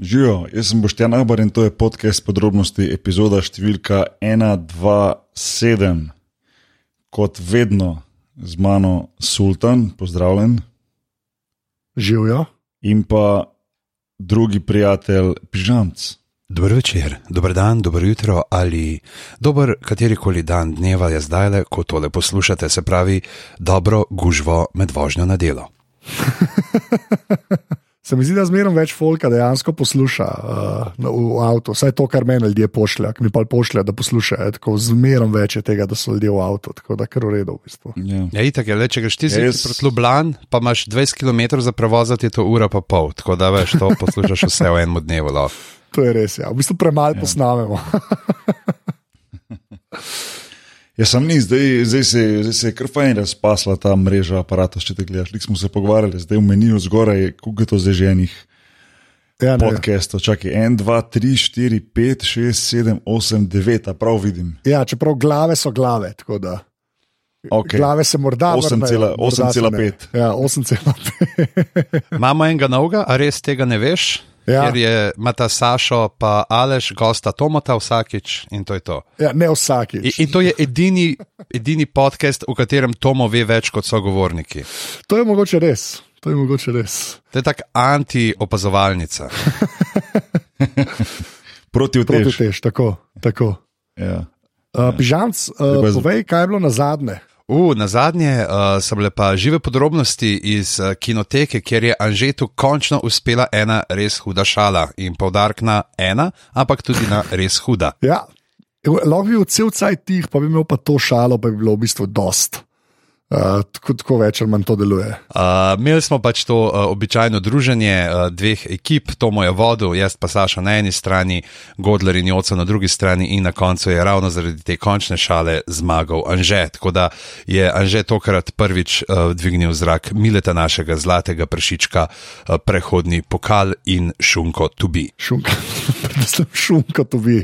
Živijo, jaz sem Boštjan Abar in to je podcast podrobnosti, epizoda številka 127. Kot vedno z mano Sultan, pozdravljen. Živijo. In pa drugi prijatelj, Pižamc. Dobro večer, dober dan, dobro jutro ali dober katerikoli dan dneva je zdaj le, ko tole poslušate, se pravi dobro gužvo med vožnjo na delo. Se mi zdi, da zmeraj več folka dejansko posluša uh, v avtu, vsaj to, kar meni ljudje pošljajo, ki mi pa pošljajo, da poslušajo. Tako zmeraj več je tega, da so ljudje v avtu, tako da kar v redu. V bistvu. Ja. Ja, itak je, le, če greš ti yes. proti Ljubljani, pa imaš 20 km za prevozati, je to ura pa pol, tako da veš, to poslušaš vse v enem dnevu. lahko. To je res, ja. v bistvu premalo ja. posnamemo. Jaz sem ni, zdaj, zdaj, se, zdaj se je kar fajn razpasla ta mreža aparata, če te gledaš. Lik smo se pogovarjali, zdaj v meniju zgoraj, koliko je to zdaj že enih ja, ne. podcastov. Čakaj, 1, 2, 3, 4, 5, 6, 7, 8, 9, a prav vidim. ja, čeprav glave so glave. tako Da. Okay. Glave se morda ne. 8,5. Ja, 8,5. Imamo enega novega, a res tega ne veš? Ja. Ker je Mata Sašo, pa Aleš, gosta Tomata vsakič in to je to. ja, ne vsakič. In, in to je edini, edini podcast, v katerem Tomo ve več kot sogovorniki. To je mogoče res. To je mogoče res. To je tako anti-opazovalnica. Proti Proti utež. tež, tako. tako. Ja. Uh, Pižamc, uh, Treba z- povej, kaj je bilo na zadnje. Uh, na zadnje uh, so bile pa žive podrobnosti iz uh, kinoteke, kjer je Anžetu končno uspela ena res huda šala in povdarek na ena, ampak tudi na res huda. Ja, lahko bi bil cel cajt tih, pa bi imel pa to šalo, pa bi bilo v bistvu dost. Uh, tako, tako več ali manj to deluje. Uh, imeli smo pač to uh, običajno druženje uh, dveh ekip, Tomo je vodil, jaz pa Saša na eni strani, Godler in Joco na drugi strani, in na koncu je ravno zaradi te končne šale zmagal Anže. Tako da je Anže tokrat prvič uh, dvignil zrak mileta našega zlatega pršička, uh, prehodni pokal in šunko tubi. Šunka, predvsem šunka to vi.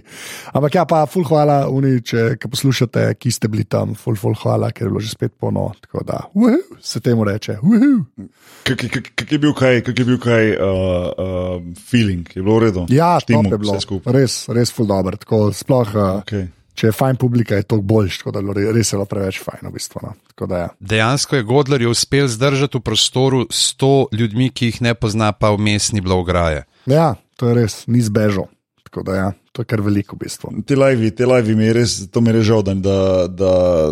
Ampak ja, pa ful hvala, uni, če poslušate, ki ste bili tam, ful, ful hvala, ker je bilo že spet polno. Tako da, uhu, se temu reče. Kak, kak je bil kaj, kak je bil kaj uh, uh, feeling, je bilo v redu? Ja, top je bilo. skupaj. Res, res ful dobro. Tako, sploh, uh, Okay. če je fajn publika, je to boljš, tako da je res je bilo preveč fajn. V bistvu, no. Tako da, ja. Dejansko je Godler je uspel zdržati v prostoru 100 ljudmi, ki jih ne pozna, pa vmes ni bilo ograje. ja, to je res, ni zbežal. Tako da, ja, to je kar veliko v bistvu. Te live, te live mi je res, to mi je res žal, da, da,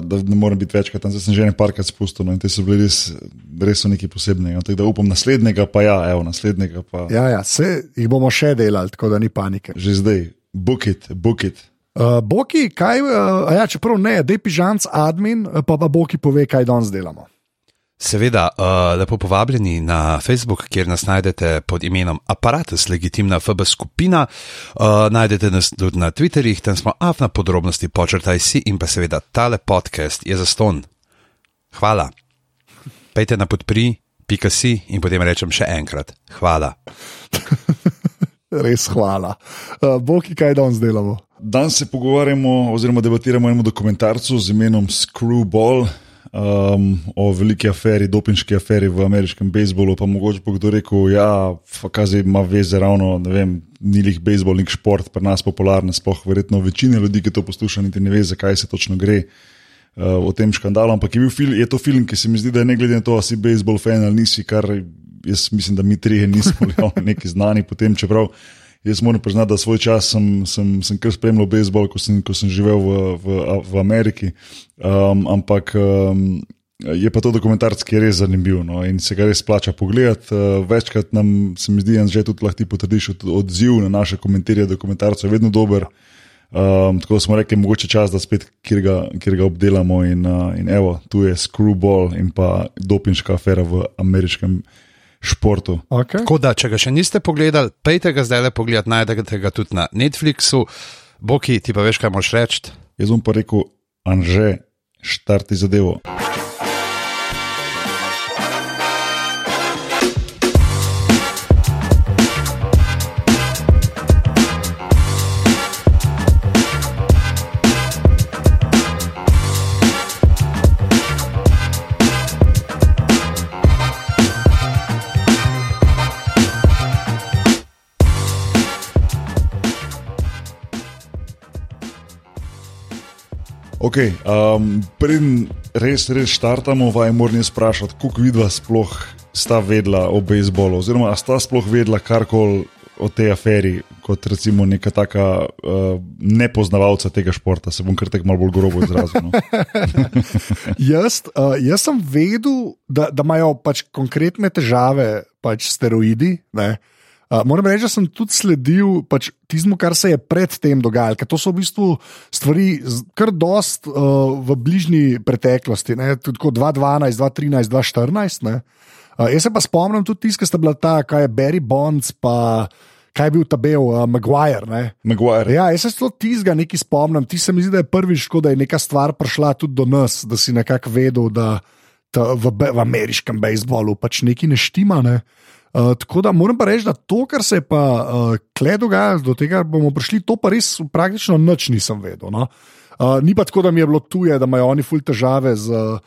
da, ne morem biti večkrat tam. Zdaj sem že nekajkrat spustil no, in te so bili res, res nekaj posebnega. Tako da upam naslednjega, pa ja, evo, naslednjega pa ja. Ja, se jih bomo še delali, tako da ni panike. že zdaj. Book it, book it. Uh, Boki, kaj, uh, ja, čeprav ne, da je pižanc admin, uh, pa pa Boki pove, kaj danes delamo. Seveda, uh, lepo povabljeni na Facebook, kjer nas najdete pod imenom Apparatus, legitimna FB skupina. Uh, najdete nas tudi na Twitterjih, tam smo afna podrobnosti, počrtaj si in pa seveda tale podcast je za ston. Hvala. Pejte na podpri, pika si in potem rečem še enkrat. Hvala. Res hvala. Uh, Boki, kaj danes delamo? Danes se pogovarjamo oziroma debatiramo o enem dokumentarcu z imenom Screwball. Um, o veliki aferi, dopinški aferi v ameriškem bejzbolu, pa mogoče bo kdo rekel, da ja, kazi ima veze ravno, ne vem, ni lih bejzbol, nek šport, pri nas popularen, sploh verjetno večina ljudi, ki to posluša, niti ne ve, zakaj se točno gre uh, o tem škandalu. Ampak je, bil fil, je to film, ki se mi zdi, da je ne glede na to, ali si bejzbol fan ali nisi, kar jaz mislim, da mi trije nismo bili neki znani potem, čeprav. Jaz moram priznati, da svoj čas sem, sem, sem kar spremljal bejzbol, ko ko sem živel v, v, v Ameriki. Um, ampak um, je pa to dokumentarc, ki je res zanimiv no, in se ga res splača pogledati. Uh, večkrat nam se mi zdi, da že tudi lahko ti potrdiš od, odziv na naše komentarje dokumentarcev, je vedno dober. Um, tako smo rekli, mogoče čas, da spet kjer ga, kjer ga obdelamo. In, uh, in evo, tu je screwball in pa dopinška afera v ameriškem športu. Okay. Tako da, če ga še niste pogledali, pejte ga zdaj le pogledat, najdete ga tudi na Netflixu. Boki, ti pa veš, kaj moš reči. Jaz bom pa rekel, Anže, štarti zadevo. Okay, um, Preden res, res štartamo, vaj moram jaz vprašati, koliko vidva sploh sta vedela o bejzbolu, oziroma a sta sploh vedela karkoli o tej aferi, kot recimo neka taka uh, nepoznavalca tega športa. Se bom kar tek malo bolj grobo izrazil. No? jaz, uh, jaz sem vedel, da, da imajo pač konkretne težave, pač steroidi. Ne? Uh, moram reči, da sem tudi sledil pač tistemu, kar se je predtem dogajalo, ker to so v bistvu stvari, kar dost uh, v bližnji preteklosti, tudi 2012, 2013, 2014. Uh, jaz se pa spomnim tudi tistega, ki sta bila ta, kaj je Barry Bonds, pa kaj je bil ta Bel, uh, Maguire. Ne? Maguire. Ja, jaz se tudi tistega nekaj spomnim. Ti se mi zdi, da je prvič, da je neka stvar prišla tudi do nas, da si nekako vedel, da v, v ameriškem bejzbolu pač nekaj ne štima. Ne? Uh, tako da moram pa reči, da to, kar se je pa uh, kle dogajalo, do tega bomo prišli, to pa res praktično nič nisem vedel. No? Uh, ni pa tako, da mi je bilo tuje, da imajo oni ful težave z uh,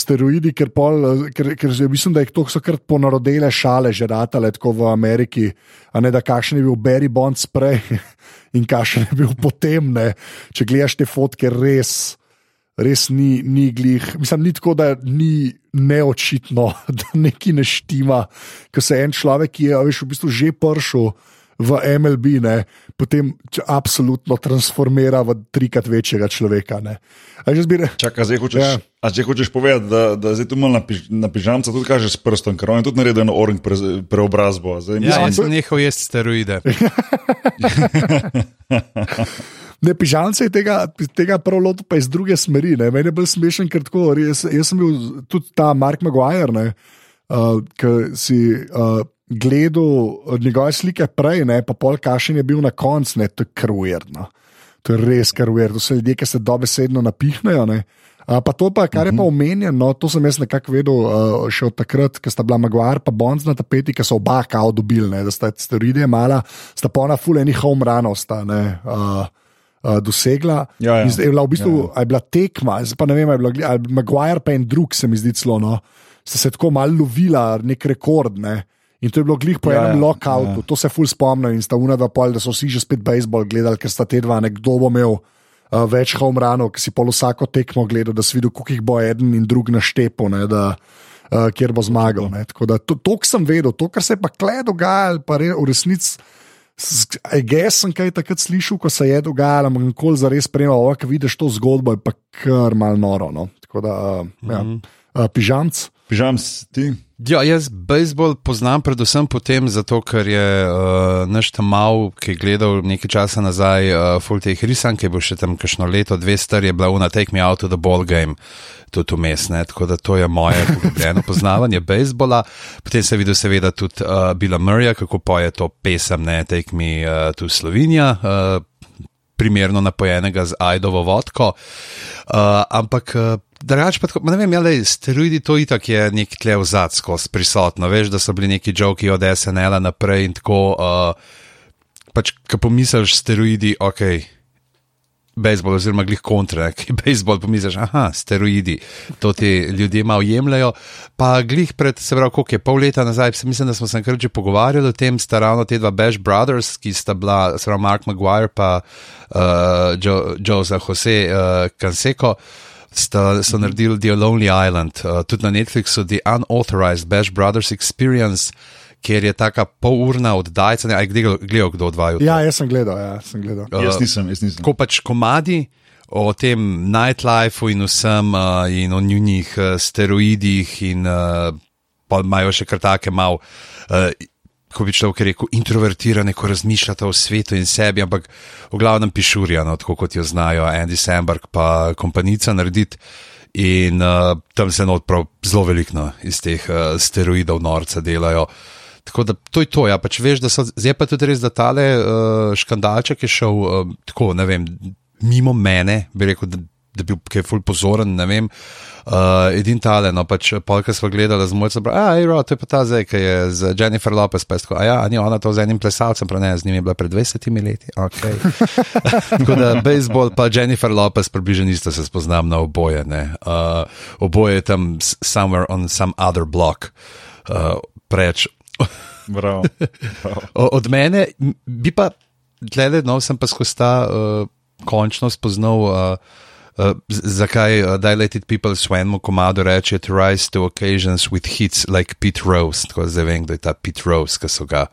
steroidi, ker, pol, ker, ker mislim, da jih to so kar ponarodele šale, že ratale tako v Ameriki, a ne da kakšen je bil Barry Bond sprej in kakšen je bil potem, ne? če gledaš te fotke, res res ni, ni glih. Mislim, ni tako, da ni neočitno, da nekaj ne štima, ko se en človek, ki je veš, v bistvu že pršel. V MLB, ne, potem absolutno transformira v trikrat večjega človeka. Zbire... Čakaj, zdaj hočeš, ja. zdaj hočeš povedati, da, da zdaj tu malo na, piž, na pižamca tudi kaže s prstom, ker on je tudi naredil eno orang pre, preobrazbo. Zdaj, ja, mislim, da je nehal jesti steroide. Ne, pižamce je tega, tega prav lotil, pa iz druge smeri. Ne. Meni je bil smešen, ker tako, jaz, jaz sem bil tudi ta Mark Maguire, ne, uh, ki si uh, gledal njegove slike prej, ne, pa pol kašen je bil na koncu, ne, to je krvjerno. To je res krvjerno, to so ljudje, ki se dobesedno napihnejo. Ne. Uh, pa to, pa, kar je pa mhm. omenjeno, to sem jaz nekako vedel uh, še od takrat, ko sta bila Maguire in Bonds na tapeti, ki so oba kao dobili, ne, da sta steroide mala, sta pa ona fuleni home runov. Sta, ne, uh, uh, dosegla. Ja, ja. Je bila v bistvu ja, ja. bila tekma, pa ne vem, ali je bila Maguire pa en drug, se mi zdi celo. No, sta se tako malo lovila, nek rekord. Ne. In to je bilo glih po ja, enem ja, lockoutu, ja. to se ful spomnim in sta unada pol, da so vsi že spet bejzbol gledali, ker sta te dva, nekdo bo imel uh, več home runov, ki si pol vsako tekmo gledal, da si videl, koliko jih bo eden in drug naštepo, ne, da, uh, kjer bo zmagal. Ne. Tako da to, to sem vedel, to, kar se je pa kle dogajalo, pa re, v resnici. Jaz sem kaj takrat slišal, ko se je dogajalo, ampak nikoli za res spremljal, ko vidiš to zgodbo, je pa kar mal noro. No. Tako da, uh, ja. uh, pižamc. Pižamc ti. Ja, jaz bejzbol poznam predvsem po tem, zato ker je uh, naš tam mal, ki je gledal nekaj časa nazaj, uh, full teh risank, ki bo še tam kakšno leto, dve star je bila una Take Me Out of the Ball Game tudi vmes. Tako da to je moje poglobljeno poznavanje bejzbola. Potem sem videl, seveda, tudi uh, Bila Murraya, kako poje to pesem, ne tek mi uh, tu Slovenija. Uh, Primerno napojenega z ajdovo vodko. Uh, ampak, uh, drugače pa, ne vem, ali steroidi to itak je nek tle v zadsko prisotno. Veš, da so bili neki joki od SNL-a naprej in tako. Uh, pač, ko pomisliš steroidi, okej. Okay, bejzbol, oziroma glih kontra, ki bejzbol pomisliš, aha, steroidi, to ti ljudje malo jemljajo. Pa glih pred, se pravi, koliko je pol leta nazaj, mislim, da smo se kar že pogovarjali o tem, sta ravno te dva Bash Brothers, ki sta bila, se pravi, Mark Maguire pa uh, Joe, Joe za Jose uh, Canseco. Sta, so naredili The Lonely Island, uh, tudi na Netflixu, The Unauthorized Bash Brothers Experience, ker je tako polurna oddajca. Ali je gledal kdo od vaju? Ja, jaz sem gledal. Ja, sem gledal. Uh, jaz nisem, jaz nisem. Ko pač komadi o tem nightlifeu in vsem, uh, in o njihovih uh, steroidih, in uh, pa imajo še kar take mal. Uh, Ko bi človek rekel, introvertirane, ko razmišljate o svetu in sebi, ampak v glavnem pišurjano, tako kot jo znajo Andy Samberg, pa kompanica narediti. In uh, tam se notprav zelo veliko iz teh uh, steroidov norca delajo. Uh, Tako da to je to. Ja, pač veš, so, zdaj pa tudi res, da tale uh, škandalček je šel uh, tako, ne vem, mimo mene, bi rekel, da, da bi bil kaj ful pozoren, ne vem. Uh, edin tale, no pač polka smo gledali z mojcem, a je ro, to je pa ta zdaj, ki je z Jennifer Lopez, pa je tako, a ja, ni ona to z enim plesalcem, pa ne, z njim je bila pred 20 leti, ok. tako da bejzbol pa Jennifer Lopez približno isto se spoznam na oboje, ne. Uh, oboje je tam somewhere on some other block. Uh, preč Bravo. Bravo. Od mene bi pa, gledaj, no, sem pa skozi ta uh, končno spoznal uh, Uh, zakaj uh, Dilated People svojemu komadu reče to rise to occasions with hits like Pete Rose, tako zdaj vem, da je ta Pete Rose, ki so ga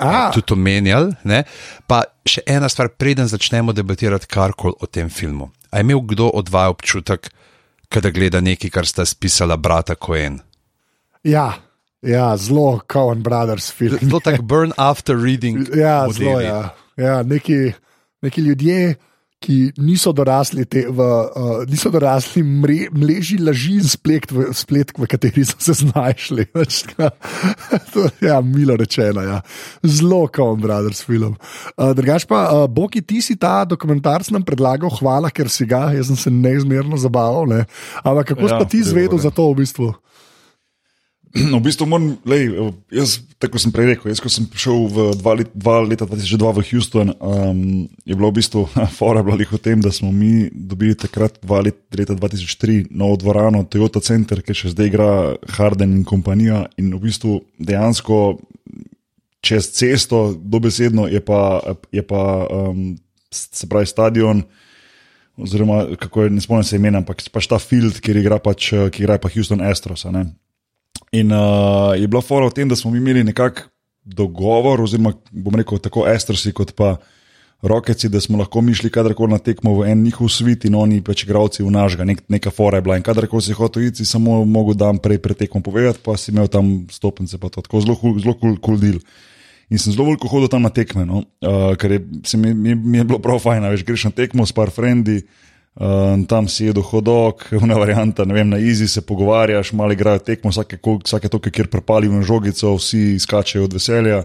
uh, tudi omenjali. Ne? Pa še ena stvar, preden začnemo debatirati karkoli o tem filmu. A je imel kdo od vas občutek, da gleda nekaj, kar sta spisala brata Cohen? Ja. Ja, zelo Cohen Brothers film. Zelo tak burn after reading. Ja, zelo ja. ja neki, neki ljudje, ki niso dorasli, te, v, uh, niso dorasli mre, mreži laži in spletk, v, spletk, v kateri so se znašli. to je ja, milo rečeno. Ja. Zelo Cohen Brothers film. Uh, drugač pa, uh, Boki, ti si ta dokumentarc nam predlagal, hvala, ker si ga, jaz sem se neizmerno zabaval. Ne. Ampak kako ja, si ti izvedel za to v bistvu? V bistvu moram, lej, jaz, tako sem prej rekel, jaz, ko sem prišel v dva, let, dva leta 2002 v Houston, um, je bilo v bistvu fora bila o tem, da smo mi dobili takrat, dva let, leta 2003, novo dvorano Toyota Center, ki še zdaj igra Harden in kompanija. In v bistvu dejansko čez cesto, dobesedno je pa, je pa um, se pravi stadion. Oziroma, kako je, ne spomnim se imena, ampak pač ta field, kjer igra pač, ki igra pa Houston Astros. In uh, je bila fora v tem, da smo imeli nekakšen dogovor, oziroma bom rekel tako Estrasi kot pa Rokeci, da smo lahko mi šli kadarkoli na tekmo v en njihov svet in oni pač igravci v našega, nek, neka fora je bila. In kadarkoli si hotel iti, samo mogo dan prej pred tekmo povedati, pa si imel tam stopnice, pa to tako zelo kul cool, cool deal. In sem zelo veliko hodil tam na tekme, no? uh, ker je, mi, mi, mi je bilo prav fajn, veš, greš na tekmo s par frendi. Uh, tam si jedo hodok, una varianta, ne vem, na izi se pogovarjaš, mali igrajo tekmo, vsake, vsake toke, kjer prepalijo žogico, vsi skačejo od veselja.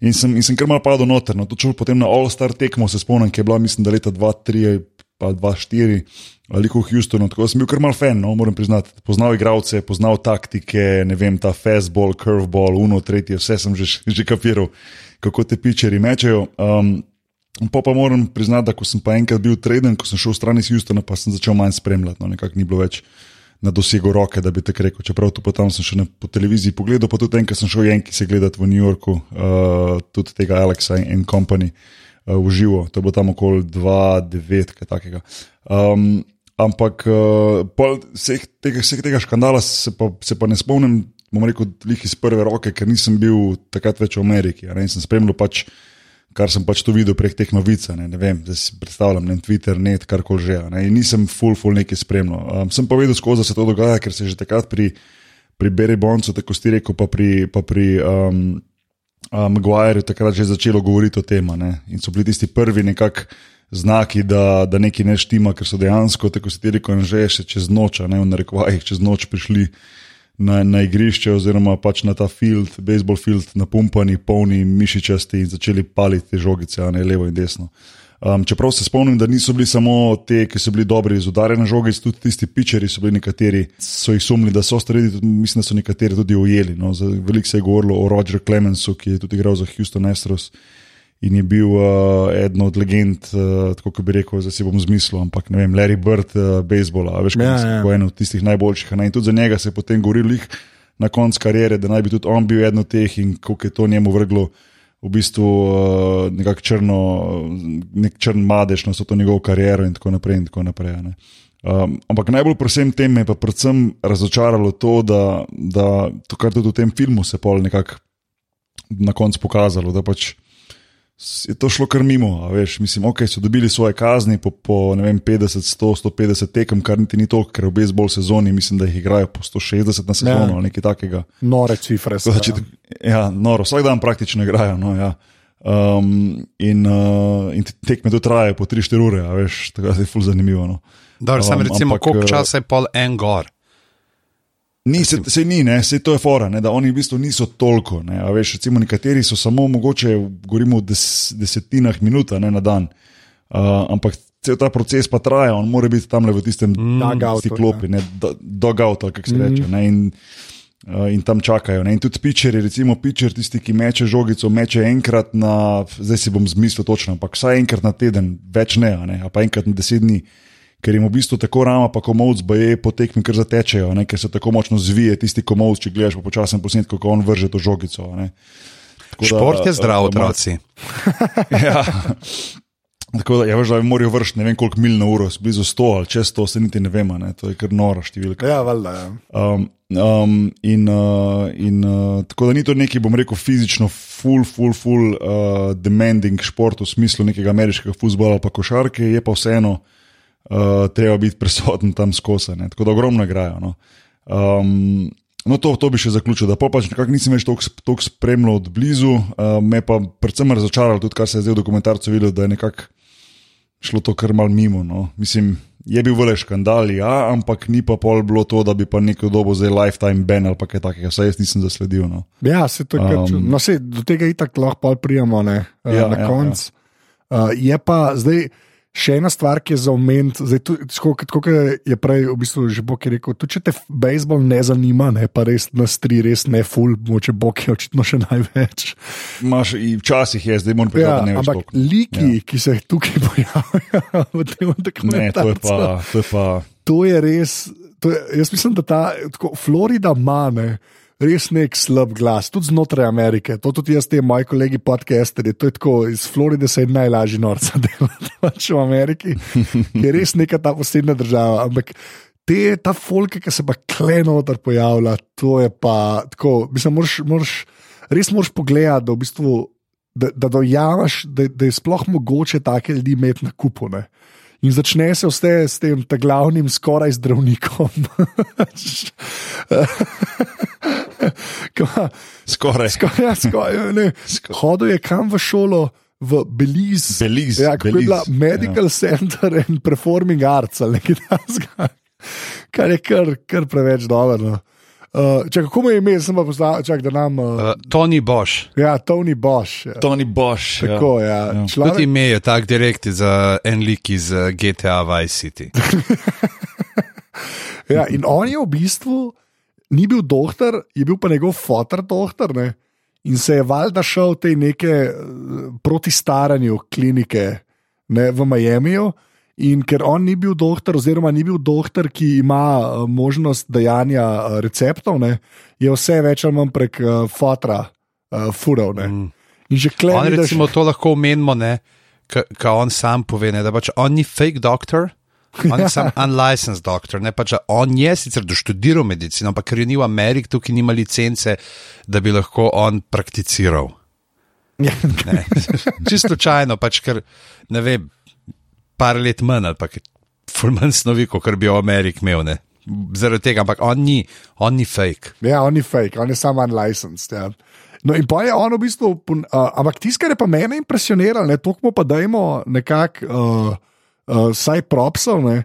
In sem, in sem kar mal padel noter. No, to potem na All-Star tekmo se spomnim, ki je bila, mislim, da leta 2-3 pa 2-4, ali v Houstonu. Tako sem bil kar mal fan, no, moram priznati. Poznal igralce, poznal taktike, ne vem, ta fastball, curveball, uno, tretje, vse sem že, že kapiral, kako te pičeri mečejo. Um, Pa pa moram priznati, da ko sem pa enkrat bil treden, ko sem šel stran iz Houstona, pa sem začel manj spremljati. No, nekako ni bilo več na dosegu roke, da bi te rekel. Čeprav tu potem sem še na, po televiziji pogledal, pa tudi enkrat sem šel Jenki se gledati v New Yorku, uh, tudi tega Alexa in Company uh, v živo. To je bilo tam okoli 2-9, kaj takega. Um, ampak uh, vseh, tega, vseh tega škandala se pa, se pa ne spomnim, bom rekel, iz prve roke, ker nisem bil takrat več v Ameriki. Ne, sem spremljal pač kar sem pač to videl prek teh novic, ne, ne vem, da si predstavljam, ne Twitter, net, kar koli že. Ne, nisem full, full nekaj spremljal. Um, sem pa vedel, skozi se to dogaja, ker se že takrat pri, pri Berry Boncu, tako ste rekel, pa pri, pa pri um, um, Maguireu takrat že začelo govoriti o tem. In so bili tisti prvi nekakšni znaki, da, da nekaj ne štima, ker so dejansko, tako ste rekel, že še čez noč, ne v narekovajih, čez noč prišli na, na igrišče, oziroma pač na ta field, baseball field, napumpani, polni mišičasti in začeli paliti žogice, ne levo in desno. Um, čeprav se spomnim, da niso bili samo te, ki so bili dobri iz udarjene žoge, tudi tisti pičeri so bili nekateri, so jih sumili, da so stvari, mislim, da so nekateri tudi ujeli. No. Veliko se je govorilo o Rogerju Clemensu, ki je tudi igral za Houston Astros in je bil uh, eden od legend, uh, tako bi rekel, zdaj si bom zmislil, ampak ne vem, Larry Bird, uh, bejzbola, veš, ja, ja. en od tistih najboljših. Ne? In tudi za njega se je potem govorilo na koncu karijere, da naj bi tudi on bil eden od teh in kako je to njemu vrglo. V bistvu uh, nekako črno, nek črn madež na to njegovo kariero, in tako naprej. In tako naprej um, ampak najbolj pri vsem tem me je pa predvsem razočaralo to, da, da to, kar tudi v tem filmu se je nekako na koncu pokazalo, da pač je to šlo kar mimo. Veš, mislim, ok, so dobili svoje kazni po, po vem, 50, 100, 150 tekem, kar niti ni toliko, ker v bejzbol sezoni mislim, da jih igrajo po 160 na sezono ja. ali nekaj takega. Nore cifre. Znači, ja. ja, noro, vsak dan praktično igrajo. No, ja. um, in, uh, in tekme tu trajajo po 3-4 ure, veš, tako da je ful zanimivo. No. Dobro, um, sam recimo, koliko uh, časa je pol en gor. Ni, se, se ni, ne, se to je fora, ne, da oni v bistvu niso toliko. Ne, veš, recimo, nekateri so samo mogoče, govorimo o des, desetinah minut ne, na dan. Uh, ampak cel ta proces pa traja, on mora biti tam le v tistem mm, klopi, dogout, kako se reče. Mm. Ne, in, uh, in tam čakajo. Ne. In tudi pičeri, recimo pičer, tisti, ki meče žogico, meče enkrat na, zdaj si bom zmislil točno, ampak vsaj enkrat na teden, več ne, ne pa enkrat na deset dni ker jim v bistvu tako rama, pa komovc, boje po tekmi, ker zatečejo, ne? ker se tako močno zvije tisti komovc, če gledaš po počasnem posnetku, kako on vrže to žogico. Šport je zdrav, otroci. ja. Tako da, ja, veš, da morajo vršiti ne vem koliko mil na uro, blizu 100 ali čez 100, se niti ne vemo, ne? to je kar nora številka. Ja, valjda. Ja. Um, um, in uh, in uh, tako da ni to neki, bom rekel, fizično, full, full, full uh, demanding šport v smislu nekega ameriškega futbola ali pa košarke, je pa vseeno uh, treba biti prisoten tam skozi. Tako da ogromno igrajo. No. Um, No, to, to bi še zaključil, da pa pač nekako nisem več toliko spremljal od blizu, uh, me pa predvsem razočaralo tudi, kar se je zdaj v dokumentarcu videl, da je nekako šlo to kar mal mimo. No. Mislim, je bil vele škandal, ja, ampak ni pa pol bilo to, da bi pa neko dobo zdaj lifetime ban ali kaj takega, vsaj jaz nisem zasledil. No. Ja, se to je. Um, no, se do tega itak lahko prijemo ne, ja, na ja, koncu. Ja. Uh, je pa zdaj. Še ena stvar, ki je za omeniti, kot je prej v bistvu že Bog rekel, tudi če te bejzbol ne zanima, ne pa res nas tri, res ne full, moče Bog je očitno še največ. Maš, včasih je, zdaj moram ja, povedati, da ne. Ampak toliko. liki, ja. ki se tukaj pojavljajo v tem dokumentarcu, to, to, to je res. To je, jaz mislim, da ta tako, Florida mane res nek slab glas, tudi znotraj Amerike. To tudi jaz, te moji kolegi podcasteri, to je tako, iz Floride se je najlažje norca delati pač v Ameriki, ki je res neka ta posebna država. Ampak te, ta folke, ki se pa klenotar pojavlja, to je pa tako, mislim, moraš, moraš, res moraš pogledati, da v bistvu. Da, da dojamaš, da, da je sploh mogoče take ljudi imeti na kupu. Ne? In začne se vse s tem glavnim, skoraj zdravnikom. Skoraj. Skoraj, ja, skoraj Hodil je kam v šolo. V Belize, Belize, ja, Belize. je bila Medical ja. Center and Performing Arts, ali nekaj takega, kar je kar, kar preveč dobro. No. Uh, če kako me je ime, sem pa poznal, čak, da nam. Uh, uh, Tony Bosch. Ja, Tony Bosch. Ja. Tony Bosch. Tako, ja. Ja. Človek... Tudi ime je tak direkt za en lik iz uh, GTA Vice City. ja, in on je v bistvu ni bil doktor, je bil pa njegov fotor doktor. Ne? In se je valjda šel te neke proti staranju klinike ne, v Miamiju. In ker on ni bil doktor, oziroma ni bil doktor, ki ima možnost dajanja receptov, ne, je vse več ali manj prek uh, fotra, uh, furov. Mm. In že klej. Recimo, daš... to lahko omenimo, kar on sam pove, ne, da pač on ni fake doktor. On je sam unlicensed doktor, ne pa če on je sicer doštudiral medicino, ampak ker je ni v Ameriki, tukaj nima licence, da bi lahko on prakticiral. Čisto slučajno, pač ker ne ve, par let manj ali pa fulman snovi, kot bi v Ameriki imel. Ne. Zaradi tega, ampak on ni, on ni fake. Ja, on ni fake, on je samo unlicensed. Ja. No, in pa je on v bistvu, uh, ampak tisto, kar je pa mene impresioniralo, to smo pa dajmo nekako. Uh, uh, saj propsov. Ne?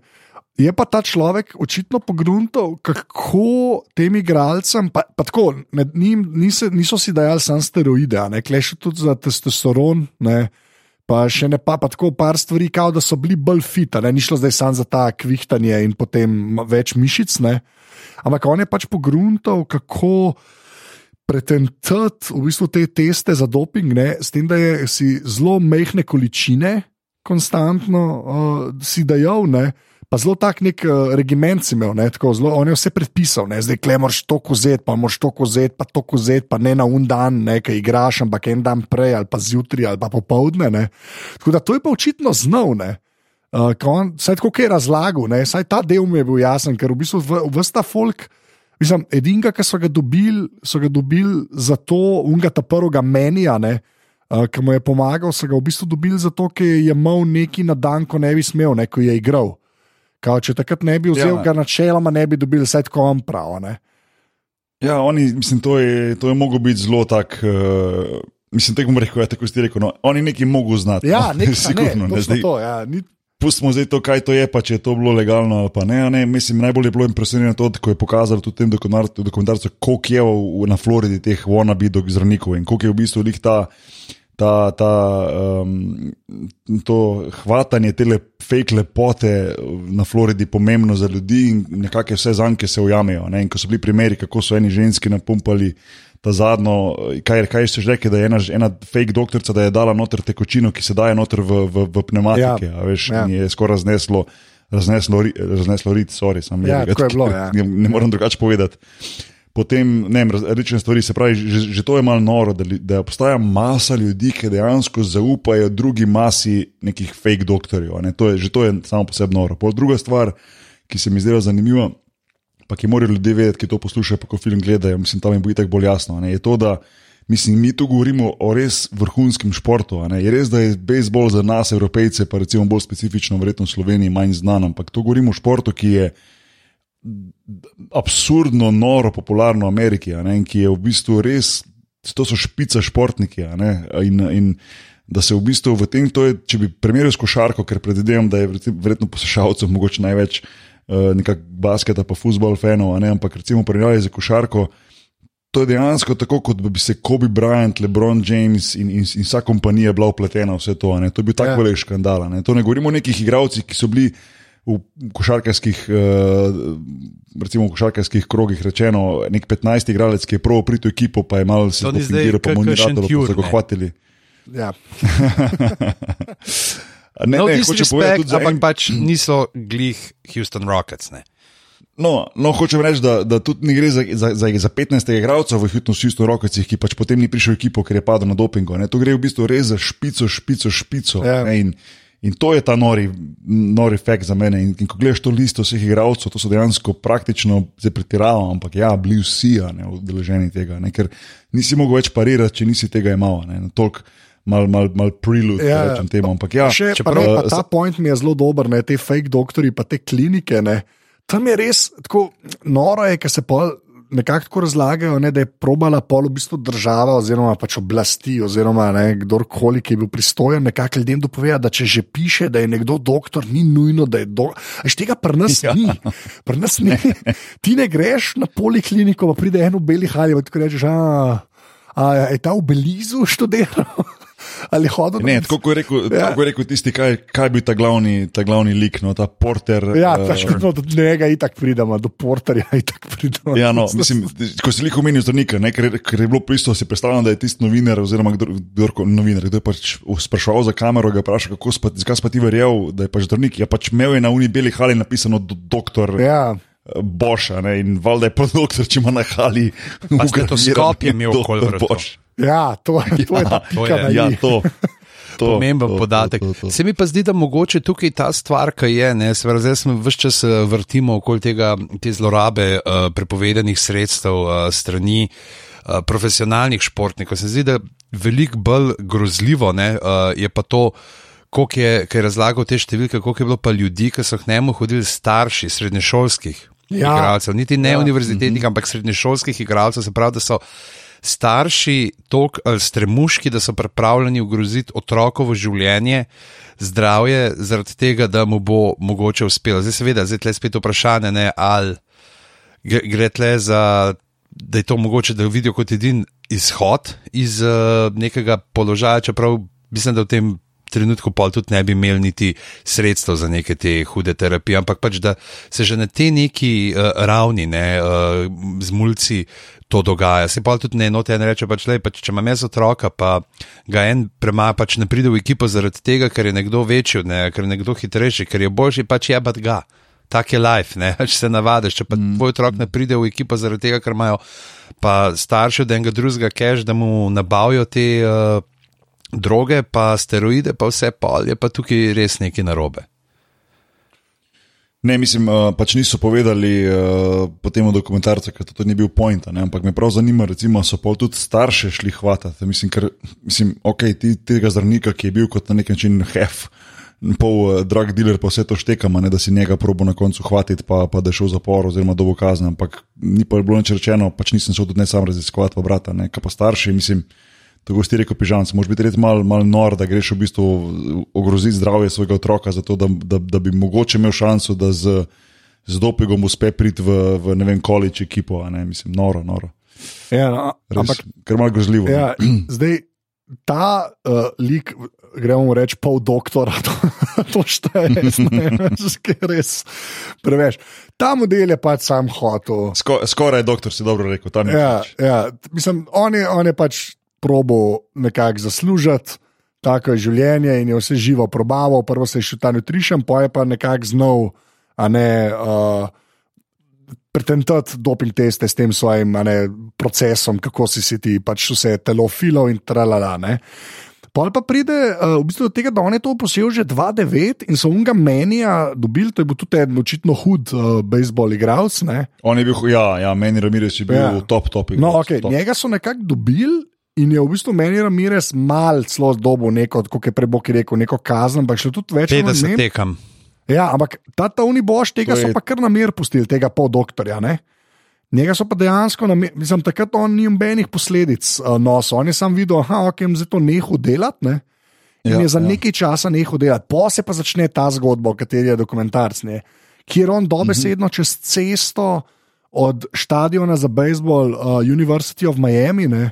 Je pa ta človek očitno pogruntal, kako tem igralcem, pa, pa tako, med njim niso, niso si dajali samo steroide, ne kleš tudi za testosteron, ne? Pa še ne pa, pa tako par stvari, kao da so bili bolj fita, ne? ni šlo zdaj samo za ta kvihtanje in potem več mišic. Ne? Ampak on je pač pogruntal, kako. Pretentati v bistvu te teste za doping, ne, s tem, da je si zelo mehke količine, konstantno uh, si dajal, ne? Pa zelo tak nek uh, regiment si imel, ne? tako zelo, on je vse predpisal, ne? zdaj klemoš to kozet, pa moš to kozet, pa to kozet, pa ne na un dan, ne kaj igraš, ampak en dan prej ali pa zjutraj ali pa popovdne. Ne? Tako da to je pa očitno znal. Uh, saj tako je razlagal, ne? saj ta del mi je bil jasen, ker v bistvu vsta folk. Mislim, edinga, ki so ga dobili, so ga dobili za to, unga ta prvega menija, ne, uh, ki mu je pomagal, so ga v bistvu dobili zato, ker je imel neki na dan, ko ne bi smel, ne, ko je igral. Kao, če takrat ne bi vzel, ja. ga načeloma ne bi dobili, vse tako on prav. Ne. Ja, oni, mislim, to je, to je moglo biti zelo tak. Uh... Mislim, tako rekel, ja, tako ste rekel. No, oni nekaj mogo znati. Ja, no, nekaj, sigurno, ne, ne, zdaj, to, ja, ni... Pustimo zdaj to, kaj to je, pa če je to bilo legalno ali pa ne. ne. Mislim, najbolj je bilo impresionirano to, ko je pokazal tudi tem dokumentarcu, koliko je v, na Floridi teh wannabe zdravnikov in koliko je v bistvu ta ta, ta, um, to hvatanje te le, fake lepote na Floridi pomembno za ljudi in nekakšne vse zanke se ujamejo. Ne? In ko so bili primeri, kako so eni ženski napumpali ta zadnjo, kaj, kaj so že rekli, da je ena, ena fake doktorica, da je dala noter tekočino, ki se daje noter v, v, v pneumatike, ja, veš, ja. je skoraj razneslo. Razneslo, razneslo rit, sorry, sem ja, rekel, da ja. ne morem drugače povedati. Potem ne vem, različne stvari. Se pravi, že, že to je malo noro, da, li- da obstaja masa ljudi, ki dejansko zaupajo drugi masi nekih fake doktorjev. Ne? To je, že to je samo po sebi noro. Pol druga stvar, ki se mi zdela zanimiva, pa ki morajo ljudje vedeti, ki to poslušajo, pa ko film gledajo, mislim, tam jim bo itak bolj jasno. Ne? Je to, da mislim, mi tu govorimo o res vrhunskem športu. Je res, da je bejzbol za nas, evropejce, pa recimo bolj specifično, verjetno v Sloveniji, manj znan, ampak tu govorimo o športu, ki je absurdno, noro, popularno v Ameriki, ne, in ki je v bistvu res, to so špice športniki. ne, In, in da se v bistvu v tem, to je, če bi primerjal s košarko, ker predvidevam, da je verjetno- poslušalcev mogoče največ uh, nekako basketa, pa futbol fanov, ne, ampak recimo primerjali za košarko. To je dejansko tako, kot bi se Kobe Bryant, LeBron James in, in, in vsa kompanija bila upletena v vse to. Ne? To je bil tako Ja. velik škandal. Ne? To ne govorimo o nekih igralcih, ki so bili v košarkarskih, uh, recimo v košarkarskih krogih rečeno, nek 15 igralec, ki je prav pritu ekipo, pa je malo se zdaj pofingiral, pa mu ni rado, pa so ga ne. hvatili. Ja. A Ne, No, ne, hoče povedati ampak en- pač niso glih Houston Rockets. Ne? No, no hočem reči, da, da tudi ne gre za, za, za, za 15 igralcev v Houstonu Rocketsih, ki pač potem ni prišel v ekipo, ker je padel na dopingu. Ne. To gre v bistvu res za špico, špico, špico. Ja. ne, In, in to je ta nori, nori fakt za mene. In, in ko gledaš to listo vseh igralcev, to so dejansko praktično, zdaj pretiravam, ampak ja, bili vsi ne, udeleženi tega. Ne, ker nisi mogel več parirati, če nisi tega imel. ne, Toliko mal, mal, mal prelude, Ja. rečem temu. Ampak ja, Še, čeprav- pa ne, pa ta point mi je zelo dober, ne, te fake doktori, pa te klinike. Ne, tam je res tako noro, je, ker se pol nekako tako razlagajo, ne, da je probala pol v bistvu država oziroma pač oblasti oziroma ne, kdorkoli, ki je bil pristojen, nekako ljudem dopovedati, da če že piše, da je nekdo doktor, ni nujno, da je doktor. Až tega pri nas ja. ni. Pri nas ni. Ti ne greš na polikliniko, pa pride eno beli halj, pa ti rečeš, a, a je ta v Belizu študiral. Ali hodil Ne, tako kot je rekel, Ja. tako je rekel tisti, kaj, kaj bi ta glavni, ta glavni lik, no, ta porter. Ja, eh, pač, no, do njega itak pridemo, do porterja itak pridemo. Ja, no, mislim, ko si jih omenil zdravnika, ne, ker, ker je bilo pisto, si predstavljam, da je tisti novinar, oziroma kdo, kdor, novinar, kdo je pač spraševal za kamero, ga vprašal, kako spa, zakaj si pa ti verjel, da je pač zdravnik. Ja, pač imel je na uni beli hali napisano do, doktor ja. Ja, Boša, ne, in valjda je doktor, če ima na hali. Stetoskop je imel okoli doktor vratu. Boš. ja, to, to je ta to pika je- na Ja, i. to. to Pomemben to, podatek. To, to, to. Se mi pa zdi, da mogoče tukaj ta stvar, ki je, ne, se pravi, zdaj smo vse čas eh, vrtimo okoli tega, te zlorabe uh, prepovedanih sredstev uh, strani uh, profesionalnih športnikov. Se mi zdi, da veliko bolj grozljivo ne, uh, je pa to, koliko je, kaj je razlagal te številke, koliko je bilo pa ljudi, ki so k njemu hodili starši srednješolskih Ja. igralcev, niti ne Ja. univerzitetnih, ampak srednješolskih igralcev, se pravi, da so starši tako stremuški, da so pripravljeni ogroziti otrokovo življenje, zdravje, zaradi tega, da mu bo mogoče uspelo. Zdaj, seveda, zdaj tle spet vprašanje, ne, ali gre gre tle za. Da je to mogoče, da vidijo kot edini izhod iz uh, nekega položaja, čeprav mislim, da v tem trenutku pol tudi ne bi imeli niti sredstev za neke te hude terapije, ampak pač da se že na tej neki uh, ravni, ne, uh, z mulci to dogaja. Se pa tudi ne enote, ena reče pač, lej, pač, če imam jaz otroka, pa ga en prema pač ne pride v ekipo zaradi tega, ker je nekdo večji, ne, ker je nekdo hitrejši, ker je boljši, pač jebat ga. Tak je life, ne, če se navadiš. Če pa mm. tvoj otrok ne pride v ekipo zaradi tega, ker imajo pa starši od enega drugega cache, da mu nabavijo te uh, droge, pa steroide, pa vse pol, je pa tukaj res nekaj narobe. Ne, mislim, uh, pač niso povedali uh, po tem dokumentarcu, ker to ni bil point. Ne, ampak me prav zanima, recimo, so pa tudi starše šli hvatati. Mislim, ker, mislim ok, ti, tega zdravnika, ki je bil kot na nek način hef, pol uh, drug dealer, pa vse to štekamo, ne, da si njega probo na koncu hvatiti, pa, pa da je šel v zapor oziroma dobo kazen. Ampak ni pa bilo nič rečeno, pač nisem šel tudi ne sam raziskovati, pa brata, ne, kaj pa starši, mislim. Tako si rekel, pižam, moraš biti res malo mal nor, da greš v bistvu ogroziti zdravje svojega otroka, zato da, da, da bi mogoče imel šanso, da z, z dopingom uspe priti v, v ne vem, količ ekipo. Ne, mislim, noro, noro. Ja, no, Res, ampak ker malo grozljivo. ja, zdaj ta uh, lik, gremo reči, pol doktora, to, to šteje, ne, ker je res preveč. Ta model je pač sam hotel. Sko, skoraj je doktor, si dobro rekel, tam je. Ja, pač. ja, mislim, on je, on je pač probo nekako zaslužiti. Tako je življenje in je vse živo probaval. Prvo se je šel ta nutrition, pa je pa nekako znal, a ne uh, pretentati doping teste s tem svojim a ne, procesom, kako si si ti pač vse telo filo in tralala. Ne. Pol pa pride uh, v bistvu do tega, da on je to posel že 2-9 in so unga menija dobili, to je bil tudi en očitno hud uh, bejzbol igralec. ne. On je bil, ja, ja meni Ramirez je bil ja. top, top. No, igralec, okay, top. njega so nekako dobili. In je v bistvu meni Ramirez mal celo dobo neko, kot je prebok rekel, neko kazen, ampak šlo tudi več 50 ne. tekam. Ja, ampak ta Tony Boš, tega To so je- pa kar na mir pustili, tega pol doktorja. Ne? Njega so pa dejansko, mislim, takrat on ni nobenih posledic uh, nosil. On je sam videl, da okay, je zato nehal delati. Ne? In ja, je za ja. nekaj časa nehal delati. Po se pa začne ta zgodba, o kateri je dokumentarc, ne? kjer on dobesedno čez cesto od stadiona za bejzbol uh, University of Miami ne,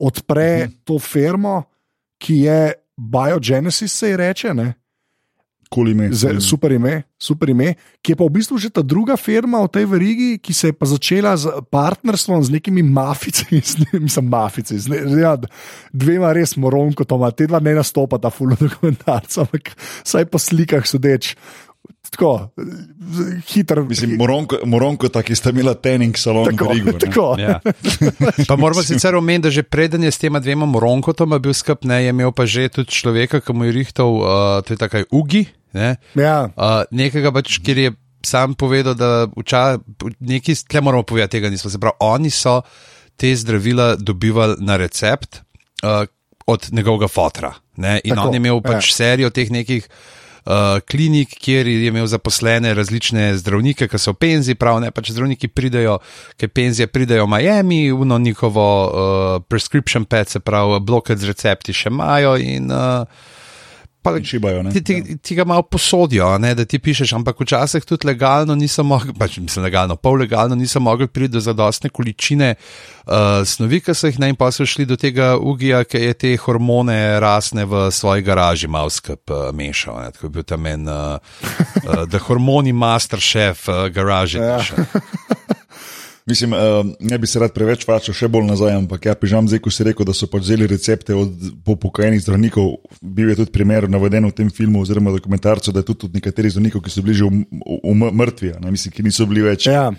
odpre mhm. to firmo, ki je Biogenesis, se ji reče. Ne? Kul ime. Z, super ime, super ime, ki je pa v bistvu že ta druga firma v tej verigi, ki se je pa začela z partnerstvom z nekimi maficami, mislim, mafici, z ne, ja, dvema res moronko, te dva ne nastopa, ta fulno dokumentarca, ampak saj po slikah sodeč. Tako, hiter. Mislim, Moronko, Moronko taki sta imela tening salon tako, v Rigu. ne. tako. Ja. Pa moramo sicer omeniti, da že preden je s tema dvema moronkotoma bil skup, ne, je imel pa že tudi človeka, ki mu je rihtal, uh, to je takaj Ugi. Ne, Ja, uh, nekega pač, kjer je sam povedal, da vča, neki, tle moramo povedati, tega nismo. Se pravi, oni so te zdravila dobivali na recept uh, od njegovega fotra. Ne? In Tako, on je imel pač ja. serijo teh nekih. Uh, klinik, kjer je imel zaposlene različne zdravnike, ki so v penziji, prav ne pač zdravniki pridejo, ki penzije pridejo v Miami, uno njihovo uh, prescription pad, se pravi, blokad z recepti še imajo in uh, pa In šibajo. ti, ti, ti ga malo posodijo, ne, da ti pišeš, ampak včasih tudi legalno niso mogli, pač mislim legalno, pol legalno niso mogli priti do zadostne količine uh, snovi, ki so jih naj pa so šli do tega ugija, ki je te hormone rasne v svoji garaži malo skup uh, mešal. Ne, tako je bil tam en, uh, uh, da hormoni master chef uh, garaži. Ja. Mislim, uh, ne bi se rad preveč vračal še bolj nazaj, ampak ja, pižam zdaj, ko si rekel, da so pač vzeli recepte od upokojenih zdravnikov. Bil je tudi primer naveden v tem filmu oziroma dokumentarcu, da je tudi, tudi nekateri zdravnikov, ki so bili že um, um, mrtvi, ne, mislim, ki niso bili več. ja.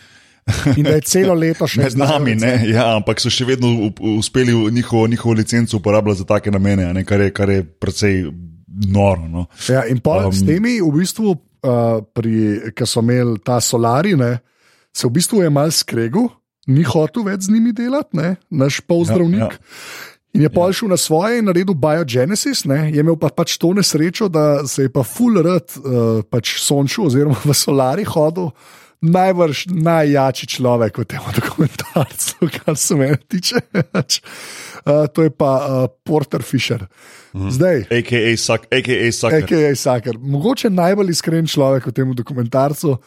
In da je celo leto še Med nami, ne, ja, ampak so še vedno uspeli njihovo, njihovo licenco uporabljati za take namene, ne, kar, je, kar je precej noro. No. Ja, in pa um, Um, s temi, v bistvu, uh, ki so imeli ta solari, ne, se v bistvu je mal skregal, ni hotel več z njimi delati, ne, naš polzdravnik. Ja, Ja, In je ja. pol šel na svoje in naredil Biogenesis, ne, je imel pa pač to nesrečo, da se je pa full rad uh, pač sončil, oziroma v solari hodil. Najbrž najjači človek v tem dokumentarcu, kar se mene tiče. uh, to je pa uh, Porter Fisher. Mm. Zdaj, AKA Saker. Mogoče najbolj iskren človek v tem dokumentarcu.